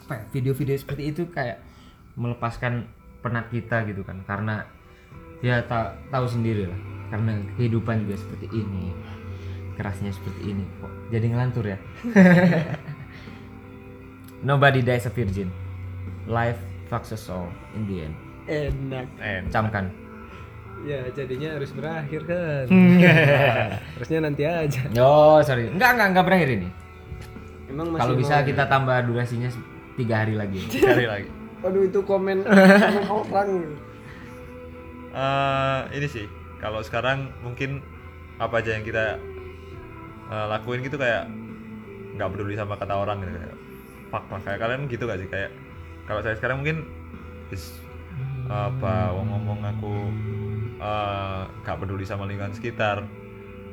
apa ya, video-video seperti itu kayak melepaskan penat kita gitu kan. Karena ya tak tahu sendiri lah. Karena kehidupan juga seperti ini. Kerasnya seperti ini. Kok jadi ngelantur ya? (laughs) Nobody dies a virgin. Life fucks us all in the end. Enak. Eh, camkan. Ya jadinya harus berakhir kan? (laughs) Harusnya nanti aja. Oh sorry. Enggak enggak enggak berakhir ini. Emang masih kalau bisa kita tambah durasinya tiga hari lagi. Cari lagi aduh itu komen (laughs) komen orang. Eh, ini sih kalau sekarang mungkin apa aja yang kita eh, lakuin gitu kayak nggak peduli sama kata orang gitu kayak lah kayak kalian gitu gak sih? Kayak kalau saya sekarang mungkin is apa wong ngomong aku eh, nggak peduli sama lingkungan sekitar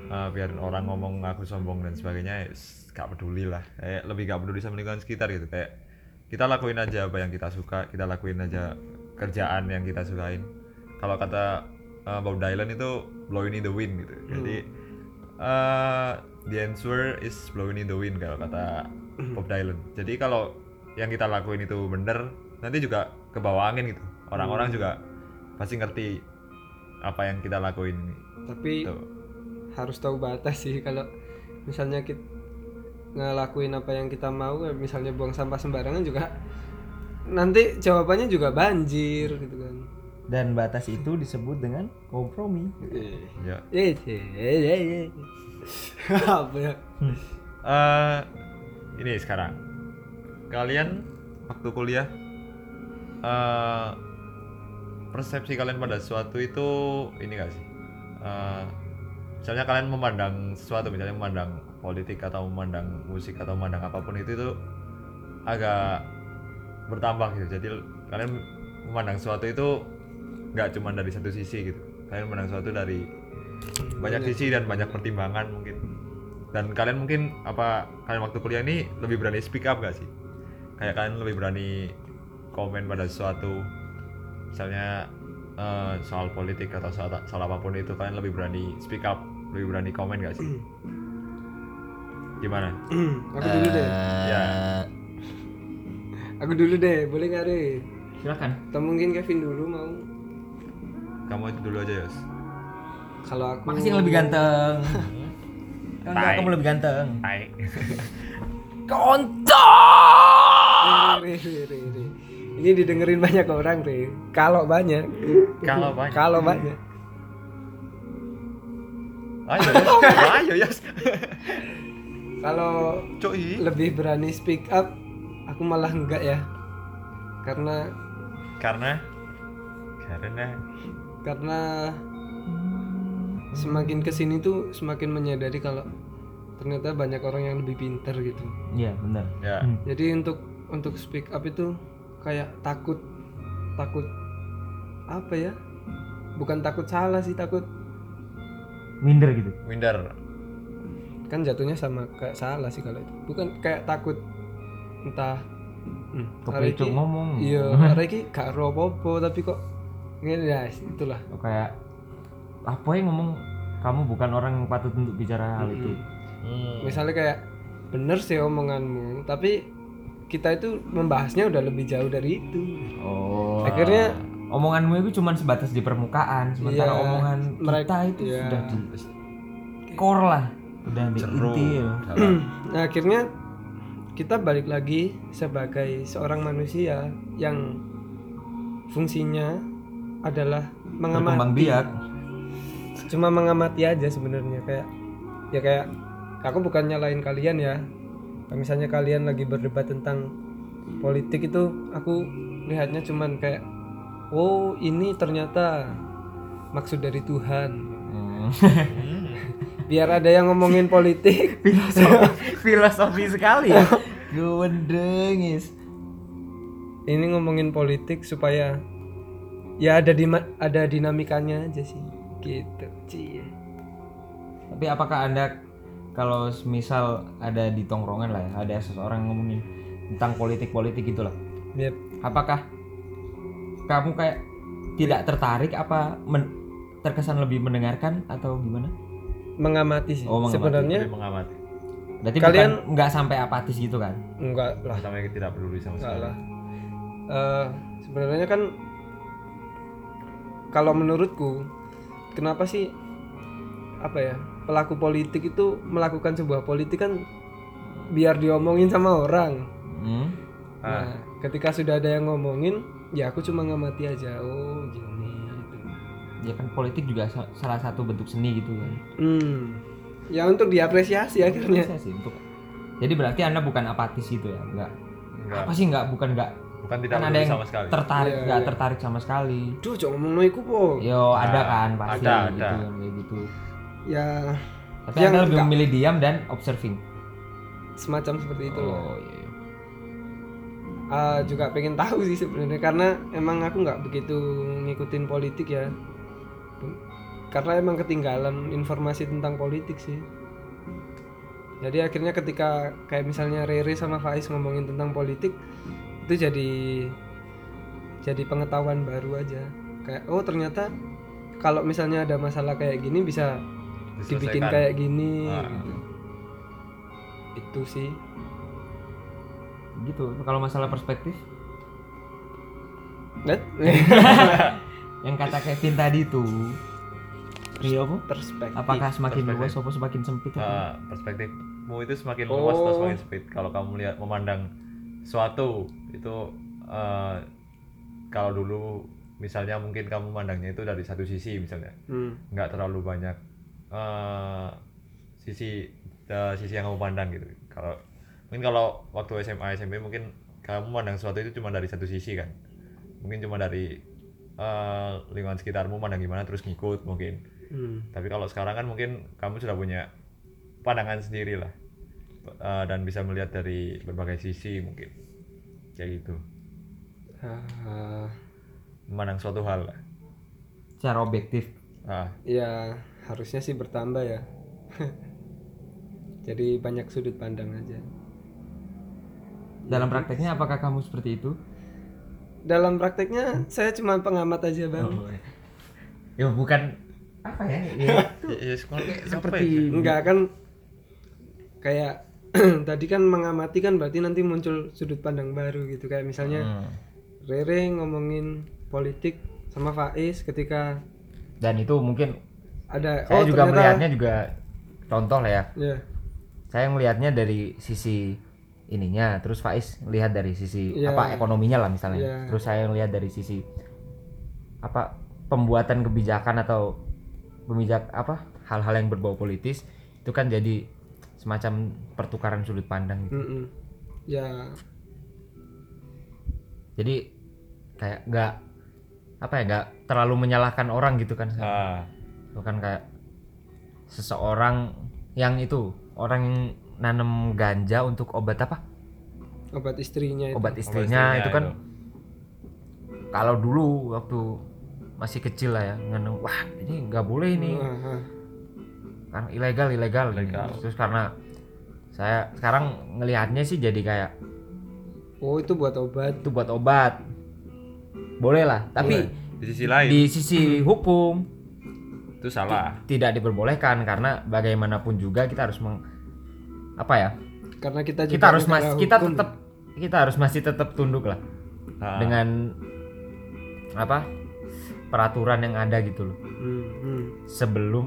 Eh, biarin orang ngomong aku sombong dan sebagainya is gak peduli lah. Kayak lebih gak peduli sama lingkungan sekitar gitu kayak kita lakuin aja apa yang kita suka kita lakuin aja kerjaan yang kita sukain. Kalau kata uh, Bob Dylan itu blowing in the wind gitu. Jadi uh, the answer is blowing in the wind kalau kata Bob Dylan. Jadi kalau yang kita lakuin itu bener nanti juga ke bawah angin gitu. Orang-orang juga pasti ngerti apa yang kita lakuin. Tapi Tuh. harus tahu batas sih kalau misalnya kita ngelakuin apa yang kita mau misalnya buang sampah sembarangan juga nanti jawabannya juga banjir gitu kan. Dan batas itu disebut dengan kompromi. Ya. Eh eh, eh, eh. apa ya? Eh, ini sekarang. Kalian waktu kuliah eh persepsi kalian pada sesuatu itu ini gak sih? Eh, misalnya kalian memandang sesuatu misalnya memandang politik atau memandang musik atau memandang apa pun itu itu agak bertambah gitu. Jadi kalian memandang sesuatu itu nggak cuma dari satu sisi gitu. Kalian memandang sesuatu dari banyak sisi dan banyak pertimbangan mungkin. Dan kalian mungkin apa kalian waktu kuliah ini lebih berani speak up gak sih? Kayak kalian lebih berani komen pada sesuatu misalnya eh, soal politik atau soal, soal apa pun itu kalian lebih berani speak up lebih berani komen gak sih (clears throat) gimana? (clears throat) Aku dulu deh. Ya. Aku dulu deh boleh nggak Re? silakan. Atau mungkin Kevin dulu mau. Kamu itu dulu aja Yos. Kalau aku makasih yang lebih ganteng. (laughs) Kan enggak, Tai. kamu lebih ganteng. Hai (laughs) kontol ini didengerin banyak orang Re. Kalau banyak. Kalau banyak. Kalau banyak. Ayo (laughs) ayo Yos kalau cuy lebih berani speak up aku malah enggak ya. Karena karena? Karena? Karena semakin ke sini tuh semakin menyadari kalau ternyata banyak orang yang lebih pintar gitu. Iya benar. Ya. Hmm. jadi untuk untuk speak up itu kayak takut takut apa ya? Bukan takut salah sih takut minder gitu. Minder kan jatuhnya sama kayak salah sih kalau itu. Bukan kayak takut entah hmm, hari ini- ngomong? iya (laughs) hari ini gak ro apa tapi kok ini ya itulah. Oh, kayak apa yang ngomong? Kamu bukan orang yang patut untuk bicara hal itu. Hmm. misalnya kayak bener sih omonganmu tapi kita itu membahasnya udah lebih jauh dari itu. Oh. Akhirnya- omonganmu itu cuma sebatas di permukaan sementara Iya, omongan mereka- kita itu iya. sudah di core lah udah di Ceru. inti ya. (clears throat) Nah akhirnya kita balik lagi sebagai seorang manusia yang fungsinya adalah mengamati biak cuma mengamati aja sebenarnya kayak ya kayak aku bukan nyalain kalian ya Kalau misalnya kalian lagi berdebat tentang politik itu aku lihatnya cuman kayak oh ini ternyata maksud dari Tuhan Hmm. (laughs) biar ada yang ngomongin (laughs) politik filosofi, filosofi sekali ya (laughs) Gundengis ini ngomongin politik supaya ya ada di ada dinamikanya aja sih gitu cie Tapi apakah anda kalau misal ada di tongkrongan lah ya, ada seseorang ngomongin tentang politik-politik gitulah. Yep. Apakah kamu kayak tidak tertarik apa men- terkesan lebih mendengarkan atau gimana? Mengamati sih Oh, mengamati. sebenarnya Lebih mengamati Berarti Kalian- nggak sampai apatis gitu kan? enggak lah sampai tidak peduli sama sekali lah Eh, sebenarnya kan kalau menurutku kenapa sih apa ya pelaku politik itu melakukan sebuah politik kan biar diomongin sama orang Hmm? nah ketika sudah ada yang ngomongin ya aku cuma ngamati aja oh gini. Ya kan politik juga sa- salah satu bentuk seni gitu kan. hmm ya untuk diapresiasi akhirnya Saya sih untuk jadi berarti anda bukan apatis gitu ya? Enggak. Enggak, Apa sih enggak bukan enggak bukan tidak kan ada yang sama sekali tertarik Iya, nggak iya. tertarik sama sekali. Duh, jangan ngomong no iku po. Yo ada Nah, kan pasti ada, gitu ada. kan, kayak gitu. Ya Tapi Yang anda lebih enggak. memilih diam dan observing. semacam seperti itu. Oh iya. Ah, juga pengen tahu sih sebenarnya karena emang aku nggak begitu ngikutin politik ya. Karena emang ketinggalan informasi tentang politik sih. Jadi akhirnya ketika kayak misalnya Rere sama Faiz ngomongin tentang politik itu jadi jadi pengetahuan baru aja. Kayak oh ternyata kalau misalnya ada masalah kayak gini bisa dibikin kayak gini Ah. gitu. Itu sih. Gitu. Kalau masalah perspektif Net? (laughs) yang kata Kevin tadi tuh Iya apa? perspektif. Apakah semakin Perspektif. luas apa semakin sempit? Eh, perspektifmu itu semakin luas atau Oh. semakin sempit kalau kamu lihat memandang suatu itu eh, kalau dulu misalnya mungkin kamu memandangnya itu dari satu sisi misalnya Hmm. nggak terlalu banyak eh, sisi eh, sisi yang kamu pandang gitu kalau mungkin kalau waktu SMA SMP mungkin kamu memandang sesuatu itu cuma dari satu sisi kan mungkin cuma dari eh, lingkungan sekitarmu pandang gimana terus ngikut mungkin Hmm. tapi kalau sekarang kan mungkin kamu sudah punya pandangan sendiri lah Eh, dan bisa melihat dari berbagai sisi mungkin kayak gitu Ah, memandang suatu hal lah Secara objektif. ah ya harusnya sih bertambah ya. (laughs) Jadi banyak sudut pandang aja. Dalam prakteknya apakah kamu seperti itu? Dalam prakteknya saya cuma pengamat aja bang. Ya bukan apa ya? ya (laughs) Ya, seperti ya? Enggak kan kayak (clears throat) tadi kan mengamati kan berarti nanti muncul sudut pandang baru gitu kayak misalnya Hmm. Rere ngomongin politik sama Faiz ketika Dan itu mungkin ada saya oh juga ternyata melihatnya juga contoh lah ya. ya Saya melihatnya dari sisi ininya, terus Faiz lihat dari sisi Iya. apa ekonominya lah misalnya. Iya. Terus saya lihat dari sisi apa pembuatan kebijakan atau pemijak apa hal-hal yang berbau politis itu kan jadi semacam pertukaran sudut pandang gitu. mm-mm. ya jadi kayak nggak apa ya nggak terlalu menyalahkan orang gitu kan ah itu kan kayak seseorang yang itu orang yang nanam ganja untuk obat apa? Obat istrinya itu. obat istrinya istrinya, itu kan itu. kalau dulu waktu masih kecil lah ya nanam wah ini nggak boleh ini. Karena ilegal ilegal, terus karena saya sekarang ngelihatnya sih jadi kayak oh itu buat obat. Itu buat obat. Boleh lah tapi di sisi lain. di sisi hukum itu salah. tidak diperbolehkan karena bagaimanapun juga kita harus meng, apa ya? Karena kita juga kita harus masih kita tetap kita harus masih tetap tunduk lah Ah, dengan apa peraturan yang ada gitu loh. Hmm, hmm. sebelum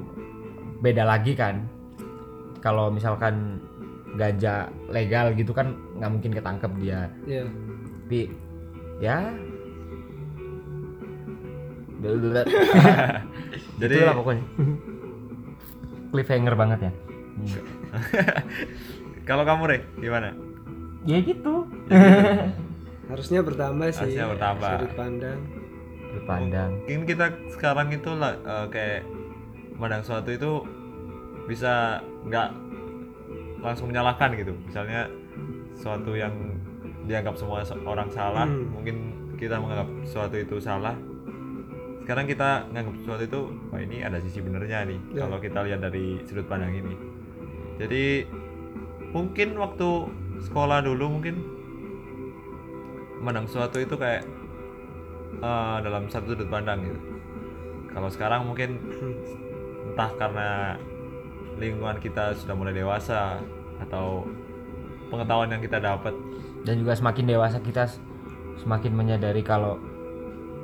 beda lagi kan kalau misalkan ganja legal gitu kan nggak mungkin ketangkep dia. Ya tapi ya. (laughs) Jadi itulah pokoknya. Cliffhanger banget ya (laughs) kalau kamu Rek gimana? Ya gitu. (laughs) Harusnya bertambah sih Harusnya bertambah. sudut pandang. Sudut pandang mungkin kita sekarang itu lah eh, kayak memandang sesuatu itu bisa nggak langsung menyalahkan gitu. Misalnya sesuatu yang dianggap semua se- orang salah Hmm. mungkin kita menganggap sesuatu itu salah. Sekarang kita menganggap sesuatu itu wah ini ada sisi benernya nih. Ya. kalau kita lihat dari sudut pandang ini jadi mungkin waktu sekolah dulu mungkin memandang sesuatu itu kayak eh, dalam satu sudut pandang gitu. Kalau sekarang mungkin entah karena lingkungan kita sudah mulai dewasa atau pengetahuan yang kita dapat. Dan juga semakin dewasa kita semakin menyadari kalau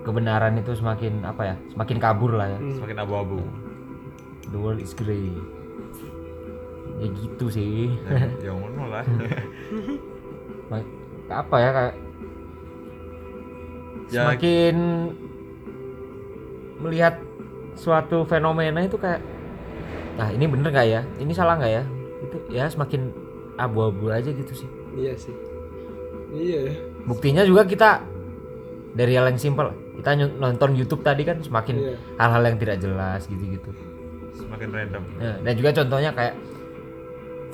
kebenaran itu semakin apa ya semakin kabur lah ya. Semakin abu-abu. The world is grey ya gitu sih. Ya, (laughs) ya ngono lah. (laughs) Apa ya kayak Ya, semakin melihat suatu fenomena itu kayak nah ini bener nggak ya? Ini salah nggak ya? Itu ya semakin abu-abu aja gitu sih. Iya sih. Iya. Ya buktinya juga kita dari hal yang simpel kita nonton YouTube tadi kan semakin Iya. hal-hal yang tidak jelas gitu-gitu. Semakin random. Nah, dan juga contohnya kayak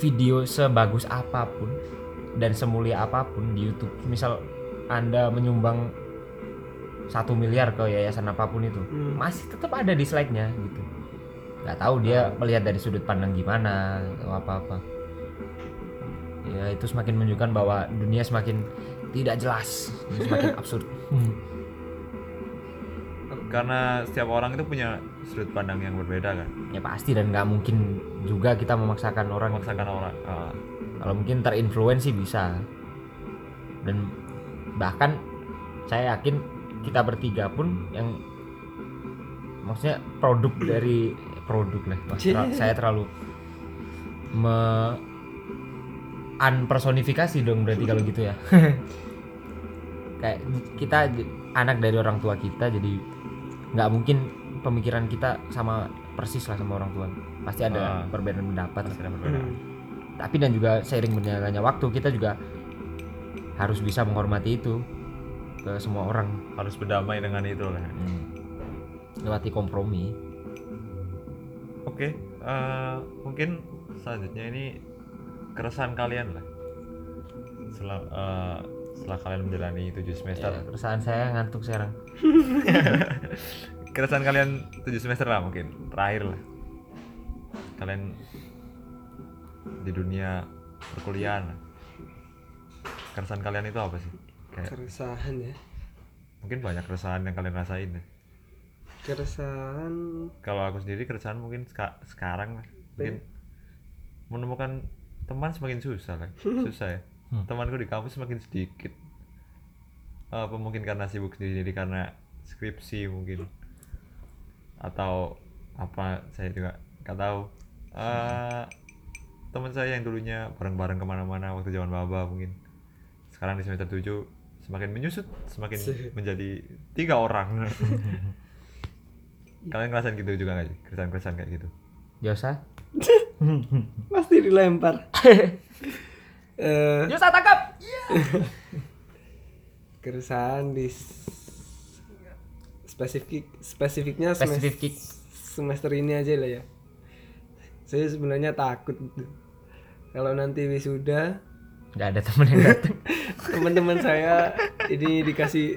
video sebagus apa pun dan semulia apa pun di YouTube. Misal anda menyumbang satu miliar ke yayasan apa pun itu Hmm. masih tetap ada dislike-nya gitu. Nggak tahu dia melihat dari sudut pandang gimana atau apa-apa. Ya itu semakin menunjukkan bahwa dunia semakin tidak jelas semakin (laughs) absurd karena setiap orang itu punya sudut pandang yang berbeda kan? Ya pasti. Dan nggak mungkin juga kita memaksakan orang memaksakan orang ah, kalau mungkin terinfluensi bisa. Dan bahkan saya yakin kita bertiga pun yang maksudnya produk dari (clears throat) produk lah ter- saya terlalu me unpersonifikasi dong berarti kalau gitu ya. (laughs) Kayak kita anak dari orang tua kita jadi nggak mungkin pemikiran kita sama persis lah sama orang tua. Pasti ada Ah. perbedaan pendapat pasti ada perbedaan. Hmm. tapi dan juga seiring berjalannya waktu kita juga harus bisa menghormati itu ke semua orang. Harus berdamai dengan itu lah. Lewati kompromi. Oke eh, mungkin selanjutnya ini keresahan kalian lah. Setelah eh, setelah kalian menjalani 7 semester. Ya, keresahan saya ngantuk sekarang (laughs) keresahan kalian 7 semester lah mungkin terakhir lah. Kalian di dunia perkuliahan. Keresahan kalian itu apa sih? Kayak keresahan ya. Mungkin banyak keresahan yang kalian rasain deh. keresahan. Kalau aku sendiri keresahan mungkin seka- sekarang lah. Mungkin menemukan teman semakin susah lah. (laughs) Susah ya. Hmm. temanku di kampus semakin sedikit apa mungkin karena sibuk sendiri karena skripsi mungkin. Atau apa saya juga nggak tahu. Eh, teman saya yang dulunya bareng-bareng ke mana-mana waktu zaman baba mungkin. Sekarang di semester 7 semakin menyusut semakin menjadi tiga orang. (laughs) Kalian ngerasain gitu juga nggak sih? Keresahan-keresahan kayak gitu? Yosa? (laughs) Pasti dilempar. (laughs) Eh Yosa tangkap keresahan di spesifik spesifiknya Spesifik. semester ini aja lah ya. Saya sebenarnya takut. Kalau nanti wisuda nggak ada temen yang datang. (laughs) teman-teman saya ini dikasih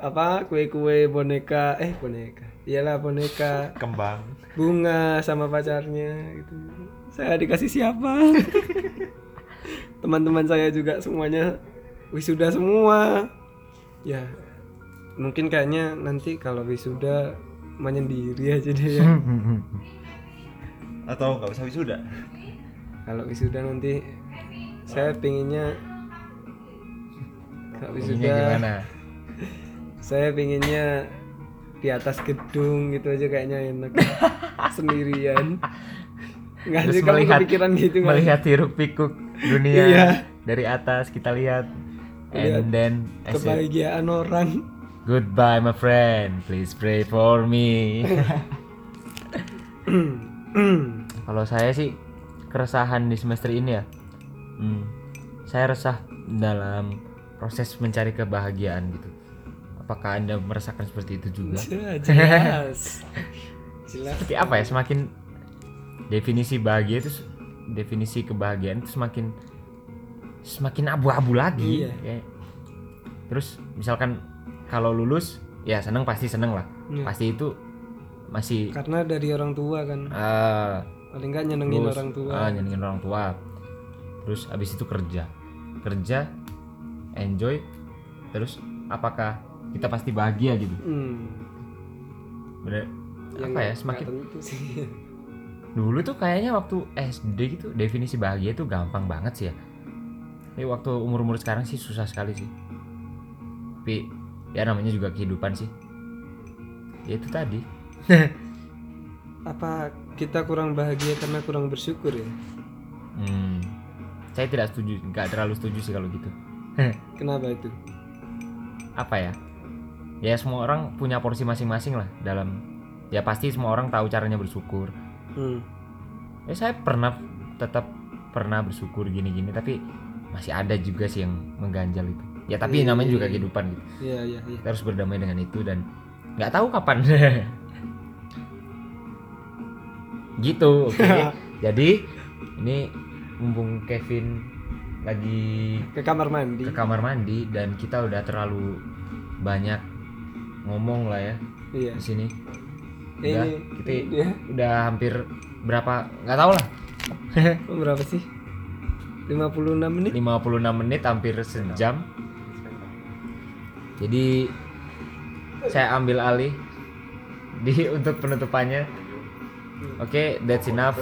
apa kue-kue boneka eh boneka. Iyalah boneka. Kembang. Bunga sama pacarnya gitu. Saya dikasih siapa? (laughs) Teman-teman saya juga semuanya wisuda semua ya mungkin kayaknya nanti kalau wisuda menyendiri aja deh ya. Atau nggak usah wisuda? Kalau wisuda nanti saya pinginnya kalau wisuda gimana? saya pinginnya di atas gedung gitu aja kayaknya enak. (laughs) Sendirian. Nggak sih kamu melihat kepikiran gitu melihat hiruk pikuk dunia Iya. dari atas kita Lihat and then kebahagiaan orang. Goodbye my friend. Please pray for me. (laughs) Kalau saya sih keresahan di semester ini ya. Hmm, saya resah dalam proses mencari kebahagiaan gitu. Apakah anda merasakan seperti itu juga? (laughs) Jelas jelas. (laughs) Seperti apa ya? Semakin definisi bahagia itu definisi kebahagiaan itu semakin semakin abu-abu lagi Iya. ya. terus misalkan kalau lulus ya seneng pasti seneng lah. Iya. pasti itu masih karena dari orang tua kan. Eh, paling nggak nyenengin terus, orang tua. ah, nyenengin orang tua. Terus habis itu kerja. Kerja enjoy terus apakah kita pasti bahagia gitu? Hmm. bener Ya apa ya semakin dulu tuh kayaknya waktu SD gitu definisi bahagia itu gampang banget sih ya tapi waktu umur umur sekarang sih susah sekali sih. Tapi ya namanya juga kehidupan sih. Ya itu tadi. (laughs) Apa kita kurang bahagia karena kurang bersyukur ya? Hmm, saya tidak setuju nggak terlalu setuju sih kalau gitu. (laughs) Kenapa itu? Apa ya? Ya semua orang punya porsi masing-masing lah dalam ya pasti semua orang tahu caranya bersyukur. Hmm. ya saya pernah tetap pernah bersyukur gini-gini tapi masih ada juga sih yang mengganjal itu. Ya tapi Iya, namanya iya, juga iya. kehidupan gitu. Iya iya iya. Kita harus berdamai dengan itu dan nggak tahu kapan. (laughs) Gitu oke. (laughs) Jadi ini mumpung Kevin lagi ke kamar mandi. ke kamar mandi dan kita udah terlalu banyak ngomong lah ya iya. di sini. Udah ini kita ya udah hampir berapa nggak tahu lah. Berapa sih 56 menit? 56 menit hampir sejam. Jadi saya ambil alih di (laughs) untuk penutupannya. Oke that's enough.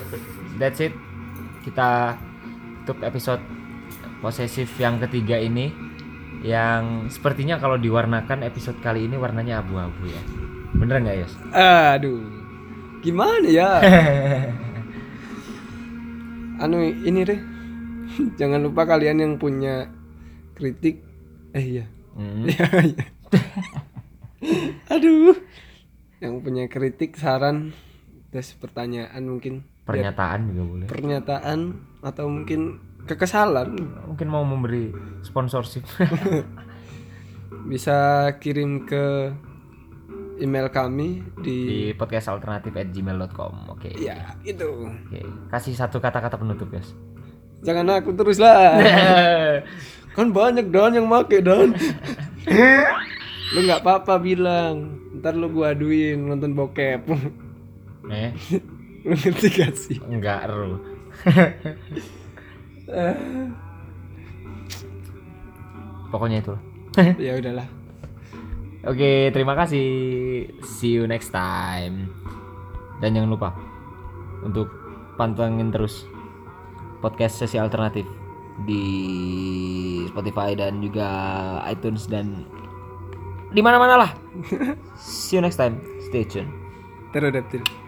That's it. Kita tutup episode posesif yang ketiga ini yang sepertinya kalau diwarnakan episode kali ini warnanya abu-abu ya. Bener nggak Yos? aduh gimana ya? (laughs) Anu ini deh (laughs) jangan lupa kalian yang punya kritik. Eh iya. Hmm. (laughs) Iya, iya. (laughs) aduh. Yang punya kritik saran terus pertanyaan mungkin. Pernyataan juga boleh. Pernyataan atau mungkin kekesalan. Mungkin mau memberi sponsorship. Bisa kirim ke email kami di di podcast alternatif at gmail.com oke. Ya itu. Oke, kasih satu kata-kata penutup guys jangan aku terus lah (laughs) kan banyak dan yang make dan lu nggak apa-apa bilang. Ntar lu gua aduin nonton bokep. Eh? Lu ngerti gak sih? Enggak ru. Pokoknya itu. (laughs) Ya udahlah. Oke terima kasih. See you next time. Dan jangan lupa untuk pantengin terus podcast sesi alternatif di Spotify dan juga iTunes dan di mana-mana lah. (laughs) See you next time. Stay tune Pterodactyl